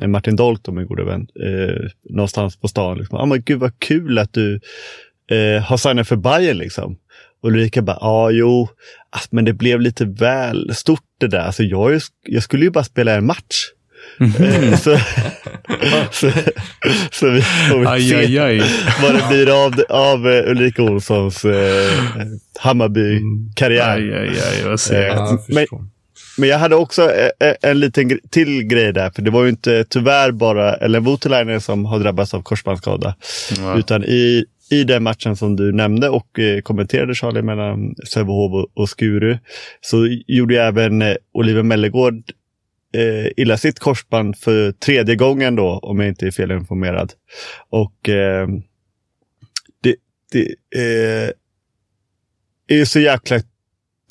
Eh, Martin Dolt, min gode vän, eh, någonstans på stan. Liksom. Ah, men gud vad kul att du eh, har signat för Bayern liksom. Och Ulrika bara, ja ah, jo, men det blev lite väl stort det där. Alltså, jag, jag skulle ju bara spela en match. Mm. så, så, så, vi får aj, se aj, aj. vad det blir av, av uh, Ulrika Olssons uh, Hammarby-karriär. Aj, aj, aj, vad säger uh, men, men jag hade också en, en liten till grej där, för det var ju inte tyvärr bara Ellen Voutilainen som har drabbats av korsbandsskada. Mm. Utan i, i den matchen som du nämnde och eh, kommenterade Charlie mellan Sävehof och, och Skuru så gjorde ju även eh, Oliver Mellegård eh, illa sitt korsband för tredje gången då, om jag inte är felinformerad. Och eh, det, det eh, är ju så jäkla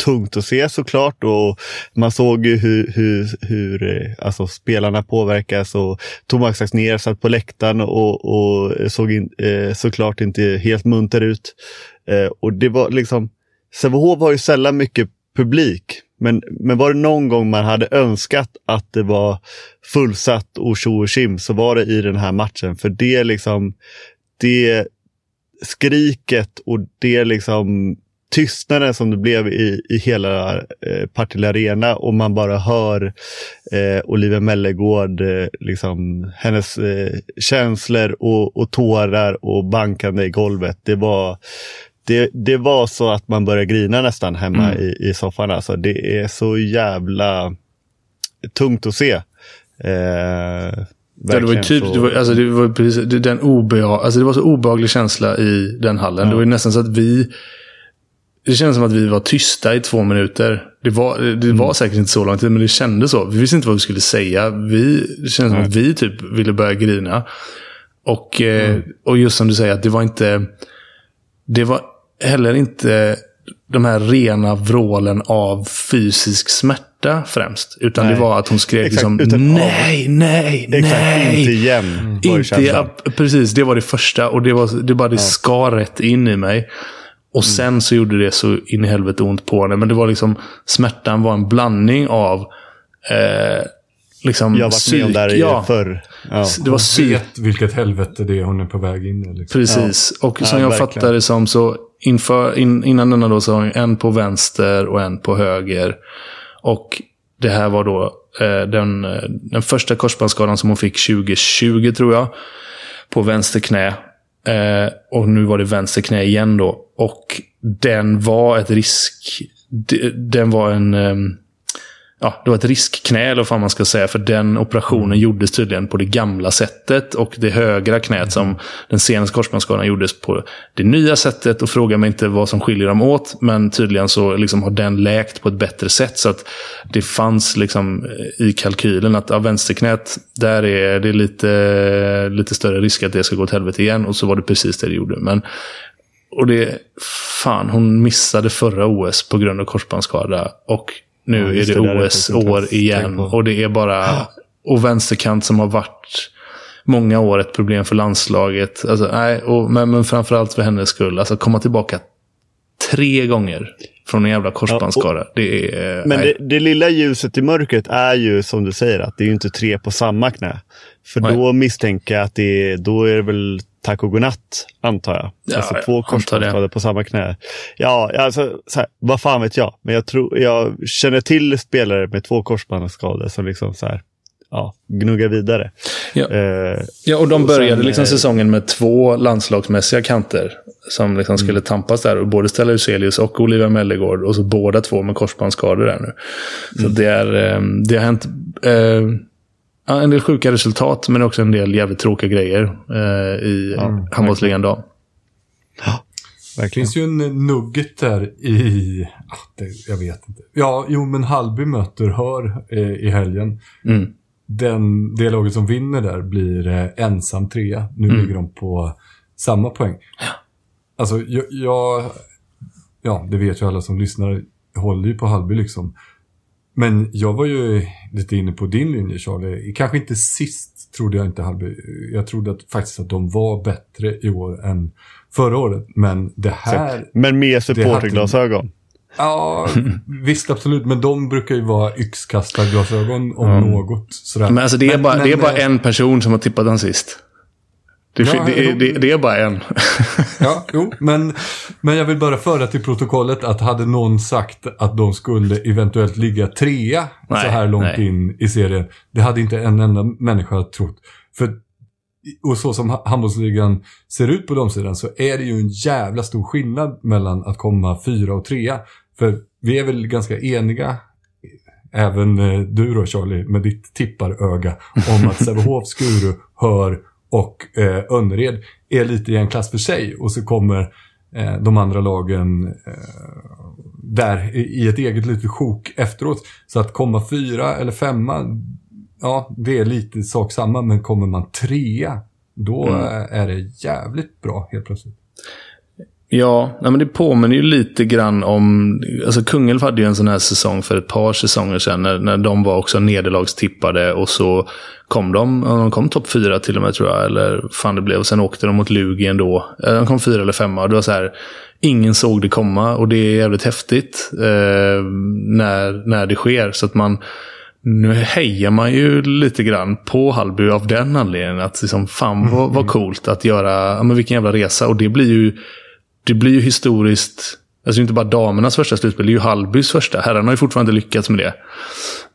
tungt att se såklart. Och man såg ju hur, hur, hur eh, alltså, spelarna påverkas. Och Thomas Axnér satt på läktaren och, och såg in, eh, såklart inte helt munter ut. Eh, och det var liksom, Sävehof har ju sällan mycket publik. Men, men var det någon gång man hade önskat att det var fullsatt och tjo och kim så var det i den här matchen. För det liksom, det skriket och det liksom tystnaden som det blev i, i hela eh, Partille Arena och man bara hör eh, Olivia Mellegård, eh, liksom, hennes eh, känslor och, och tårar och bankande i golvet. Det var, det, det var så att man började grina nästan hemma mm. i, i soffan. Alltså, det är så jävla tungt att se. Eh, Ja, det var typ, det var, alltså det var precis, den obehag, alltså det var så obehaglig känsla i den hallen. Ja. Det var nästan så att vi det kändes som att vi var tysta i två minuter. Det var, det mm. var säkert inte så lång tid, men det kändes så. Vi visste inte vad vi skulle säga. Vi, det kändes mm. som att vi typ ville börja grina. Och, eh, mm. och just som du säger, att det var inte... Det var heller inte de här rena vrålen av fysisk smärta främst. Utan nej. det var att hon skrek Exakt, liksom utan, nej, nej, Exakt, nej. Inte igen. Inte, ja, precis, det var det första. Och det, var, det bara det ja. skar rätt in i mig. Och mm. sen så gjorde det så in i helvete ont på henne. Men det var liksom, smärtan var en blandning av eh, liksom Jag har varit med om det här ja, förr. Ja. Det var psyk. vet vilket helvete det är hon är på väg in i. Liksom. Precis. Ja. Och som ja, jag fattade det som så inför, in, innan denna då så har hon en på vänster och en på höger. Och det här var då eh, den, eh, den första korsbandsskadan som hon fick 2020 tror jag. På vänster knä. Eh, och nu var det vänster knä igen då. Och den var ett risk... Den var en... Ehm, Ja, det var ett riskknä eller vad man ska säga. För den operationen mm. gjordes tydligen på det gamla sättet. Och det högra knät mm. som den senaste korsbandsskadan gjordes på det nya sättet. Och fråga mig inte vad som skiljer dem åt. Men tydligen så liksom har den läkt på ett bättre sätt. Så att det fanns liksom eh, i kalkylen att ja, vänsterknät, där är det lite, lite större risk att det ska gå åt helvete igen. Och så var det precis det det gjorde. Men och det, fan, hon missade förra OS på grund av korsbandsskada. Och nu ja, är det, det OS-år igen. Och det är bara... Och vänsterkant som har varit många år ett problem för landslaget. Alltså, nej, och, men, men framförallt för hennes skull. Alltså komma tillbaka tre gånger från en jävla korsbandsskada. Ja, det är, men det, det, lilla ljuset i mörkret är ju som du säger att det är inte tre på samma knä. För nej. då misstänker jag att det är, då är det väl tack och godnatt, antar jag. Ja, alltså två korsbandsskador på samma knä. Ja, alltså, så här, vad fan vet jag. Men jag, tror, jag känner till spelare med två korsbandsskador som liksom så här, ja, gnuggar vidare. Ja, uh, ja och de började och sen, liksom eh, säsongen med två landslagsmässiga kanter. Som liksom skulle mm. tampas där. Och både Stella Uselius och Olivia Mellegård. Och så båda två med korsbandsskador där nu. Så mm. det, är, eh, det har hänt. Uh, ja, en del sjuka resultat, men också en del jävligt tråkiga grejer eh, i ja, handbollsligan idag. Ja, verkligen. Det finns ju en nugget där i... Ah, det, jag vet inte. Ja, jo, men Halby möter Hör eh, i helgen. Mm. Den, det laget som vinner där blir eh, ensam trea. Nu mm. ligger de på samma poäng. Alltså, jag, jag... Ja, det vet ju alla som lyssnar. Håller ju på Hallby liksom. Men jag var ju lite inne på din linje Charlie. Kanske inte sist trodde jag inte Hallby. Jag trodde att, faktiskt att de var bättre i år än förra året. Men det här... Men med supporterglasögon? Ja, visst absolut. Men de brukar ju vara yxkastarglasögon om mm. något. Sådär. Men alltså det är, men, bara, men, det är bara en person som har tippat den sist. Det, ja, det, det, det, är bara en. ja, jo, men, men jag vill bara föra till protokollet att hade någon sagt att de skulle eventuellt ligga trea nej, så här långt nej. in i serien. Det hade inte en enda människa trott. För, och så som handbollsligan ser ut på de sidan så är det ju en jävla stor skillnad mellan att komma fyra och trea. För vi är väl ganska eniga även eh, du då Charlie, med ditt tipparöga om att Sävehof, Skuru, Hör och eh, Önnered är lite i en klass för sig och så kommer eh, de andra lagen eh, där i ett eget litet sjok efteråt. Så att komma fyra eller femma, ja det är lite sak samma men kommer man trea då mm. är det jävligt bra helt plötsligt. Ja, men det påminner ju lite grann om... Alltså Kungälv hade ju en sån här säsong för ett par säsonger sedan. När, när de var också nederlagstippade och så kom de. De kom topp fyra till och med tror jag. Eller fan det blev. Och sen åkte de mot Lugi ändå. Eh, de kom fyra eller femma. Och det var så här. Ingen såg det komma och det är jävligt häftigt eh, när, när det sker. Så att man... Nu hejar man ju lite grann på Hallby av den anledningen. Att liksom, fan vad, vad coolt att göra, ja, men vilken jävla resa. Och det blir ju det blir ju historiskt, alltså inte bara damernas första slutspel, det är ju Hallbys första. Herrarna har ju fortfarande inte lyckats med det.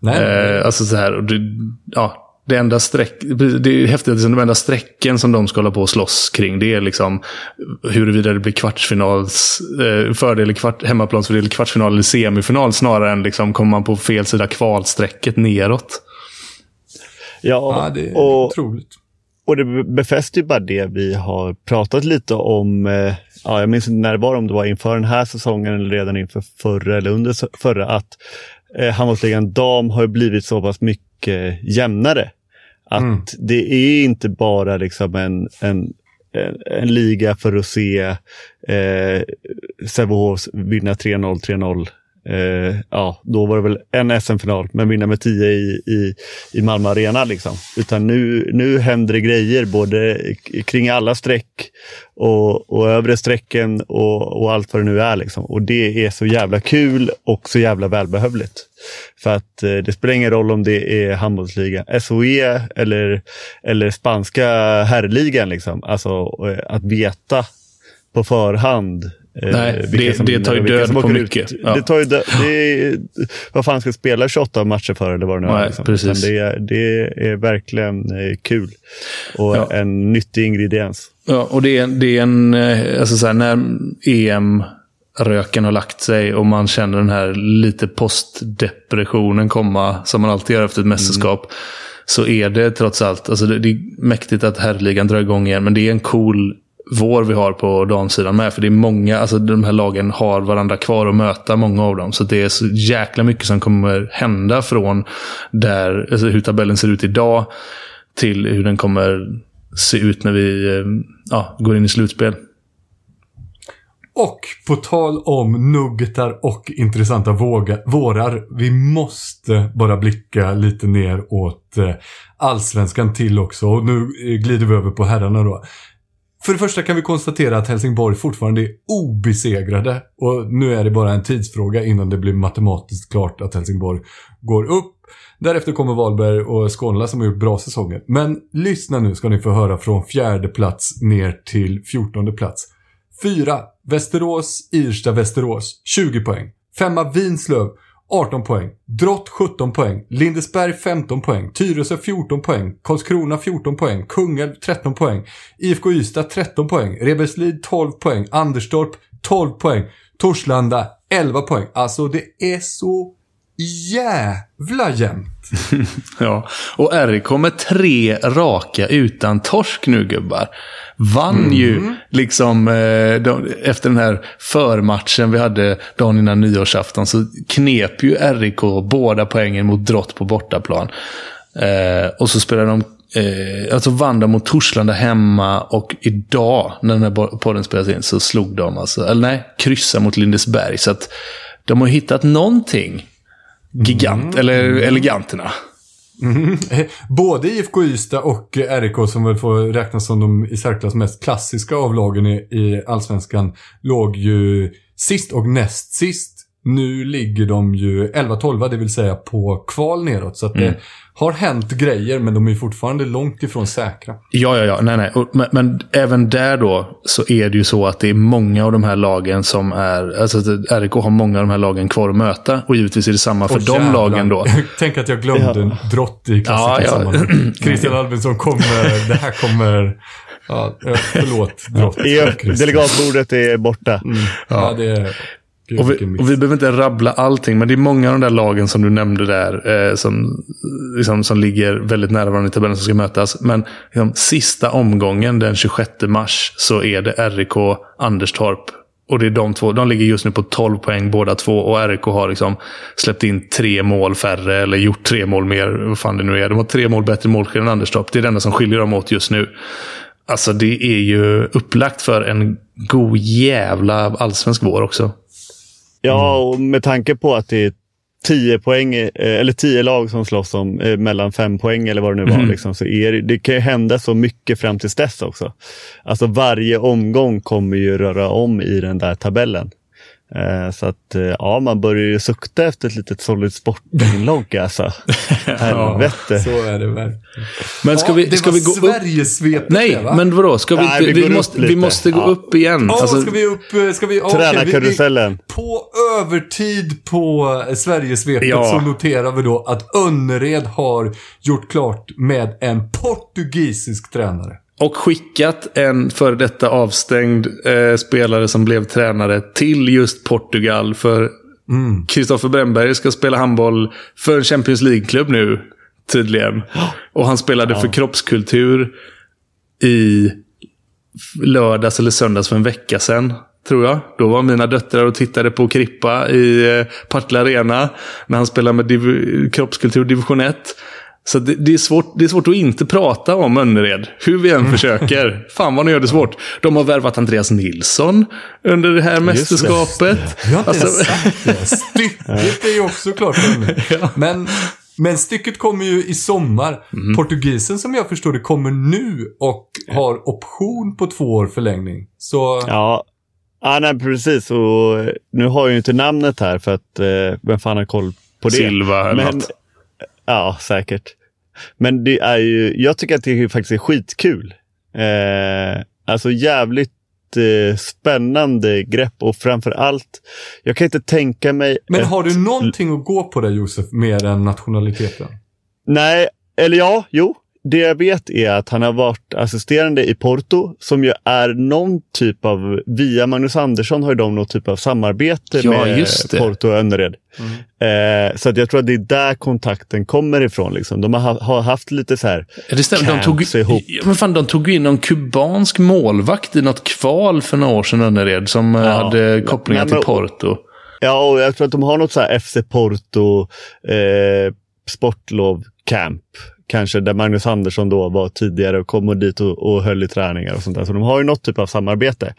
Nej. Eh, alltså så här, och det, ja, det enda streck, det är häftigt att de enda strecken som de ska hålla på och slåss kring, det är liksom huruvida det blir kvartsfinals eh, fördel, kvart, hemmaplansfördel, kvartsfinal eller semifinal, snarare än liksom kommer man på fel sida kvalstrecket neråt. Ja, ja det är och, otroligt. Och det befäster ju bara det vi har pratat lite om. Eh, ja, jag minns inte när det var, om det var inför den här säsongen eller redan inför förra eller under förra, att eh, handbollsligan dam har blivit så pass mycket jämnare. Att mm. det är inte bara liksom en, en, en, liga för att se eh, Sävehof vinna 3-0, 3-0 eh, ja, då var det väl en SM-final, men vinna med 10 i, i, i Malmö Arena. Liksom. Utan nu, nu händer det grejer både kring alla streck och, och övre strecken och, och allt vad det nu är. Liksom. Och det är så jävla kul och så jävla välbehövligt. För att eh, det spelar ingen roll om det är handbollsligan, SOE eller, eller spanska herrligan. Liksom. Alltså eh, att veta på förhand Nej, det, det tar ju död på mycket. Ja. Det tar ju död, är, vad fan ska spela 28 matcher för eller vad det nu är. Liksom. Precis. Det, är det är verkligen eh, kul och ja. en nyttig ingrediens. Ja, och det är, det är en, eh, alltså så här, när EM röken har lagt sig och man känner den här lite postdepressionen komma som man alltid gör efter ett mästerskap. Mm. Så är det trots allt, alltså det, det är mäktigt att herrligan drar igång igen, men det är en cool vår vi har på damsidan med. För det är många, alltså de här lagen har varandra kvar att möta, många av dem. Så det är så jäkla mycket som kommer hända från där, alltså hur tabellen ser ut idag till hur den kommer se ut när vi eh, ja, går in i slutspel. Och på tal om nuggetar och intressanta våga, vårar. Vi måste bara blicka lite ner åt eh, allsvenskan till också. Och nu eh, glider vi över på herrarna då. För det första kan vi konstatera att Helsingborg fortfarande är obesegrade och nu är det bara en tidsfråga innan det blir matematiskt klart att Helsingborg går upp. Därefter kommer Valberg och Skånela som har gjort bra säsonger. Men lyssna nu ska ni få höra från fjärde plats ner till fjortonde plats. Fyra Västerås, Irsta, Västerås 20 poäng. Femma Vinslöv 18 poäng. Drott 17 poäng. Lindesberg 15 poäng. Tyresö 14 poäng. Karlskrona 14 poäng. Kungälv 13 poäng. IFK Ystad 13 poäng. Reberslid 12 poäng. Anderstorp 12 poäng. Torslanda 11 poäng. Alltså det är så jävla jämnt. ja, och RIK med tre raka utan torsk nu gubbar. Vann mm. ju liksom eh, de, efter den här förmatchen vi hade dagen innan nyårsafton så knep ju RIK båda poängen mot Drott på bortaplan. Eh, och så spelade de Eh, alltså vann de mot Torslanda hemma och idag, när den här podden spelas in, så slog de alltså, eller nej, kryssa mot Lindesberg. Så att de har hittat någonting gigant, Mm. eller eleganterna. Mm-hmm. Både IFK Ystad och RIK som väl får räknas som de i särklass mest klassiska av lagen i, i Allsvenskan låg ju sist och näst sist. Nu ligger de ju 11-12, det vill säga på kval neråt. Så att det mm har hänt grejer, men de är fortfarande långt ifrån säkra. Ja, ja, ja. Nej, nej. Men, men även där då så är det ju så att det är många av de här lagen som är... Alltså RIK har många av de här lagen kvar att möta. Och givetvis är det samma för Åh, de jävlar. lagen då. Tänk att jag glömde en drott i Ja, ja. klassikersammanhang. Christian Albinsson kommer, det här kommer... Ja, förlåt, drott. Delegatbordet är borta. Ja, det är... Gud, Och vi, och vi behöver inte rabbla allting, men det är många av de där lagen som du nämnde där, eh, som, liksom, som ligger väldigt nära varandra i tabellen som ska mötas. Men liksom, sista omgången den 26 mars så är det RIK Anderstorp. Och det är de två. De ligger just nu på 12 poäng båda två. Och RIK har liksom släppt in tre mål färre, eller gjort tre mål mer. Vad fan det nu är. De har tre mål bättre målskillnad än Anderstorp. Det är det enda som skiljer dem åt just nu. Alltså det är ju upplagt för en god jävla allsvensk vår också. Ja, och med tanke på att det är tio poäng, eh, eller tio lag som slåss om eh, mellan fem poäng eller vad det nu var, liksom, så är det, det kan ju hända så mycket fram tills dess också. Alltså varje omgång kommer ju röra om i den där tabellen. Eh, så att eh, ja, man börjar ju sukta efter ett litet Solid Sport-inlogg alltså. Helvete. Så är det verkligen. Men ska Ja, vi, det ska var vi gå upp? Sverigesvepet Nej, va? men vadå? Ska vi, Nej, vi vi, upp måste, vi måste gå Ja. upp igen. Ja, Alltså, ska vi upp... eh, Ska vi, okej, Tränarkarusellen. vi- På övertid på Sverigesvepet Ja. så noterar vi då att Önnered har gjort klart med en portugisisk tränare. Och skickat en före detta avstängd eh, spelare som blev tränare till just Portugal. För Kristoffer Brännberg ska spela handboll för en Champions League-klubb nu, tydligen. Och han spelade för kroppskultur i lördags eller söndags för en vecka sedan. Tror jag. Då var mina döttrar och tittade på Krippa i eh, Partille Arena. När han spelade med div- kroppskultur division 1. Så det, det, är svårt, det är svårt att inte prata om Önnered. Hur vi än försöker. Fan vad ni gör det svårt. De har värvat Andreas Nilsson under det här mästerskapet. Vi har inte Alltså- ens sagt det. Stycket är ju också klart ännu. Men, men stycket kommer ju i sommar. Mhm. Portugisen som jag förstår det kommer nu och har option på två år förlängning. Så Ja, ah, nej, precis. Och nu har jag ju inte namnet här för att eh, vem fan har koll på det? Silva eller Men, något. Ja, säkert. Men det är ju, jag tycker att det är faktiskt är skitkul. Eh, alltså jävligt eh, spännande grepp och framför allt, jag kan inte tänka mig... Men ett- har du någonting att gå på där Josef, mer än nationaliteten? Nej, eller ja, jo. Det jag vet är att han har varit assisterande i Porto som ju är någon typ av, via Magnus Andersson har ju de någon typ av samarbete Ja, med. Porto och Önnered. Eh, så att jag tror att det är där kontakten kommer ifrån. Liksom. De har, ha- har haft lite så här, Ja, Det stämmer. De tog, ihop. ja, men fan, de tog in någon kubansk målvakt i något kval för några år sedan, Önnered, som eh, hade kopplingar men- till Porto. Ja, och jag tror att de har något så här FC Porto eh, sportlov camp. Kanske där Magnus Andersson då var tidigare och kom dit och, och höll i träningar och sånt där. Så de har ju något typ av samarbete.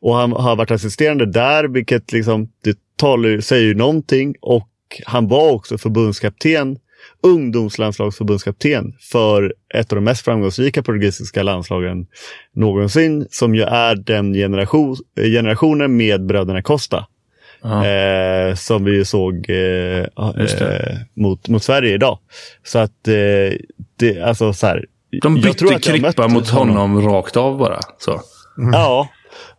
Och han har varit assisterande där, vilket liksom, det talar, säger ju någonting. Och han var också förbundskapten, ungdomslandslagsförbundskapten för ett av de mest framgångsrika portugisiska landslagen någonsin. Som ju är den generation, generationen med bröderna Costa. Eh, som vi såg eh, eh, mot, mot Sverige idag. Så att eh, det, alltså så här. De bytte Krippa mot honom rakt av bara. Så. Ja,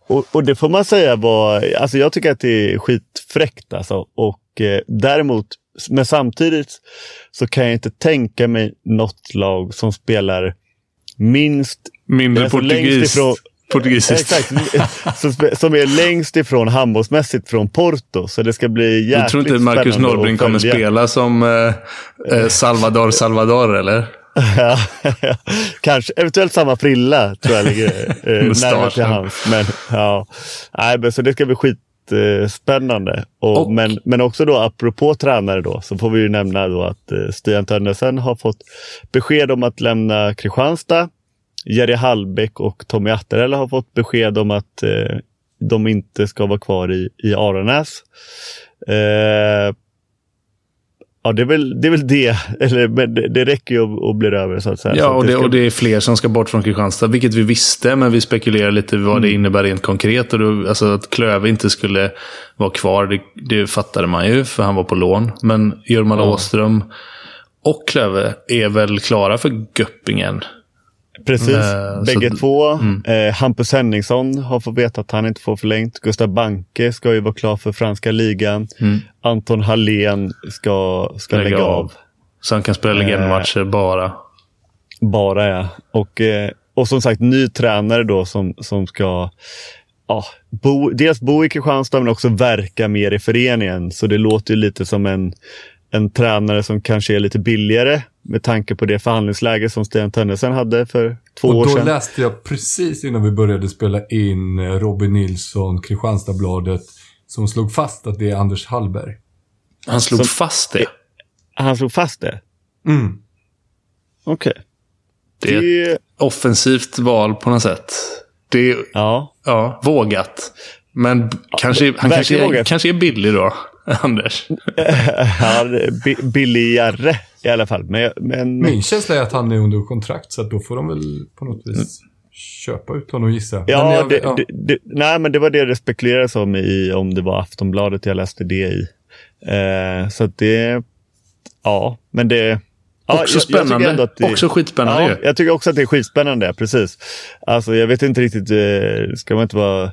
och, och det får man säga var, alltså jag tycker att det är skitfräckt alltså. Och eh, däremot, men samtidigt så kan jag inte tänka mig något lag som spelar minst Mindre Alltså, längst portugis, ifrån- portugisiskt. Exakt, som, är längst ifrån handbollsmässigt från Porto. Så det ska bli jäkligt Jag tror inte Marcus spännande Norrbring kommer spela som eh, eh, Salvador Salvador, eller? Ja, Kanske, eventuellt samma frilla tror jag ligger eh, närmare till hands. Men, ja. Nej, men, så det ska bli skit, jättespännande. Och, Och- Men, men också då apropå tränare då så får vi ju nämna då att eh, Stian Tönnesen har fått besked om att lämna Kristianstad. Jerry Hallbäck och Tommy Atterell har fått besked om att eh, de inte ska vara kvar i, i Aranäs. Eh, ja, det är väl det. Är väl det. Eller, men det, det räcker ju och, och blir över så att säga. Ja, att och det, och det är fler som ska bort från Kristianstad, vilket vi visste, men vi spekulerar lite vad det innebär rent konkret. Och då, alltså att Klöve inte skulle vara kvar, det, det fattade man ju, för han var på lån. Men Jorma Åström och Klöve är väl klara för Göppingen. Precis, Eh, bägge så- två. Eh, Hampus Henningsson har fått veta att han inte får förlängt. Gustav Banke ska ju vara klar för franska ligan. Anton Hallén ska, ska lägga, av. Så han kan spela legendmatcher bara. Bara ja. Och, eh, och som sagt, ny tränare då som, som ska ja, bo, dels bo i Kristianstad men också verka mer i föreningen. Så det låter ju lite som en, en tränare som kanske är lite billigare med tanke på det förhandlingsläge som Sten Tönnesen hade för två Och år då sedan. läste jag precis innan vi började spela in eh, Robin Nilsson, Kristianstadsbladet, som slog fast att det är Anders Hallberg. Han slog Som- fast det. Han slog fast det? Mm. Okej. Det är ett Det, offensivt val på något sätt. Det är ja. ja, vågat. Men kanske, han kanske är, kanske är billig då, Anders. ja, billigare i alla fall. Men, men Min känsla är att han är under kontrakt, så att då får de väl på något vis köpa ut honom gissa. Men ja, jag- det, ja. Det, det, nej, men det var det det spekulerades om i, om det var Aftonbladet jag läste det i. Eh, så att det, ja, men det... Ja, Också jag- jag spännande. att det- Också skitspännande Ja, ju. jag tycker också att det är skitspännande, precis. Alltså jag vet inte riktigt, eh, ska man inte vara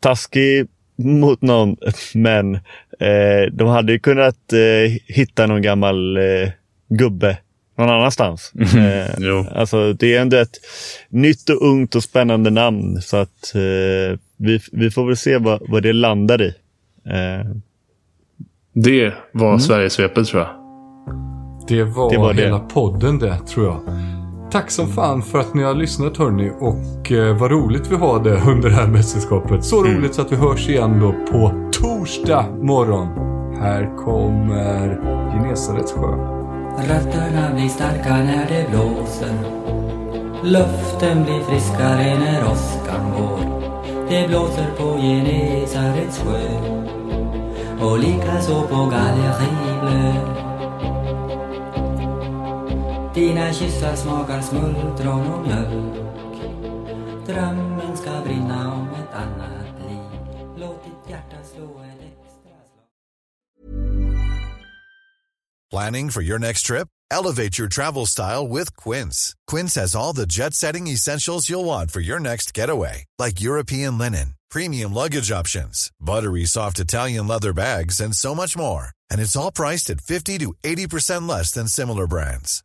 taskig mot någon, men eh, de hade ju kunnat eh, hitta någon gammal eh, gubbe någon annanstans. Eh, Jo. alltså det är ändå ett nytt och ungt och spännande namn så att eh, vi, vi får väl se vad, vad det landar i. Eh, Det var Sverigesvepet tror jag. Det var, Det var det. hela podden det, tror jag. Tack som fan för att ni har lyssnat hörni och eh, vad roligt vi har det under det här mästerskapet. Så Mm. roligt så att vi hörs igen då på torsdag morgon. Här kommer Genesarets sjö. Rötterna blir starka när det blåser Luften blir friskare när åskan går Det blåser på Genesarets sjö och likaså på Gallerivlö Dina kyssar smakar smultron och mjölk Drömmen ska brinna om ett annat liv Låt ditt hjärta slå ett extra slag Planning for your next trip? Elevate your travel style with Quince. Quince has all the jet setting essentials you'll want for your next getaway, like European linen, premium luggage options, buttery soft Italian leather bags, and so much more. And it's all priced at 50 to 80% less than similar brands.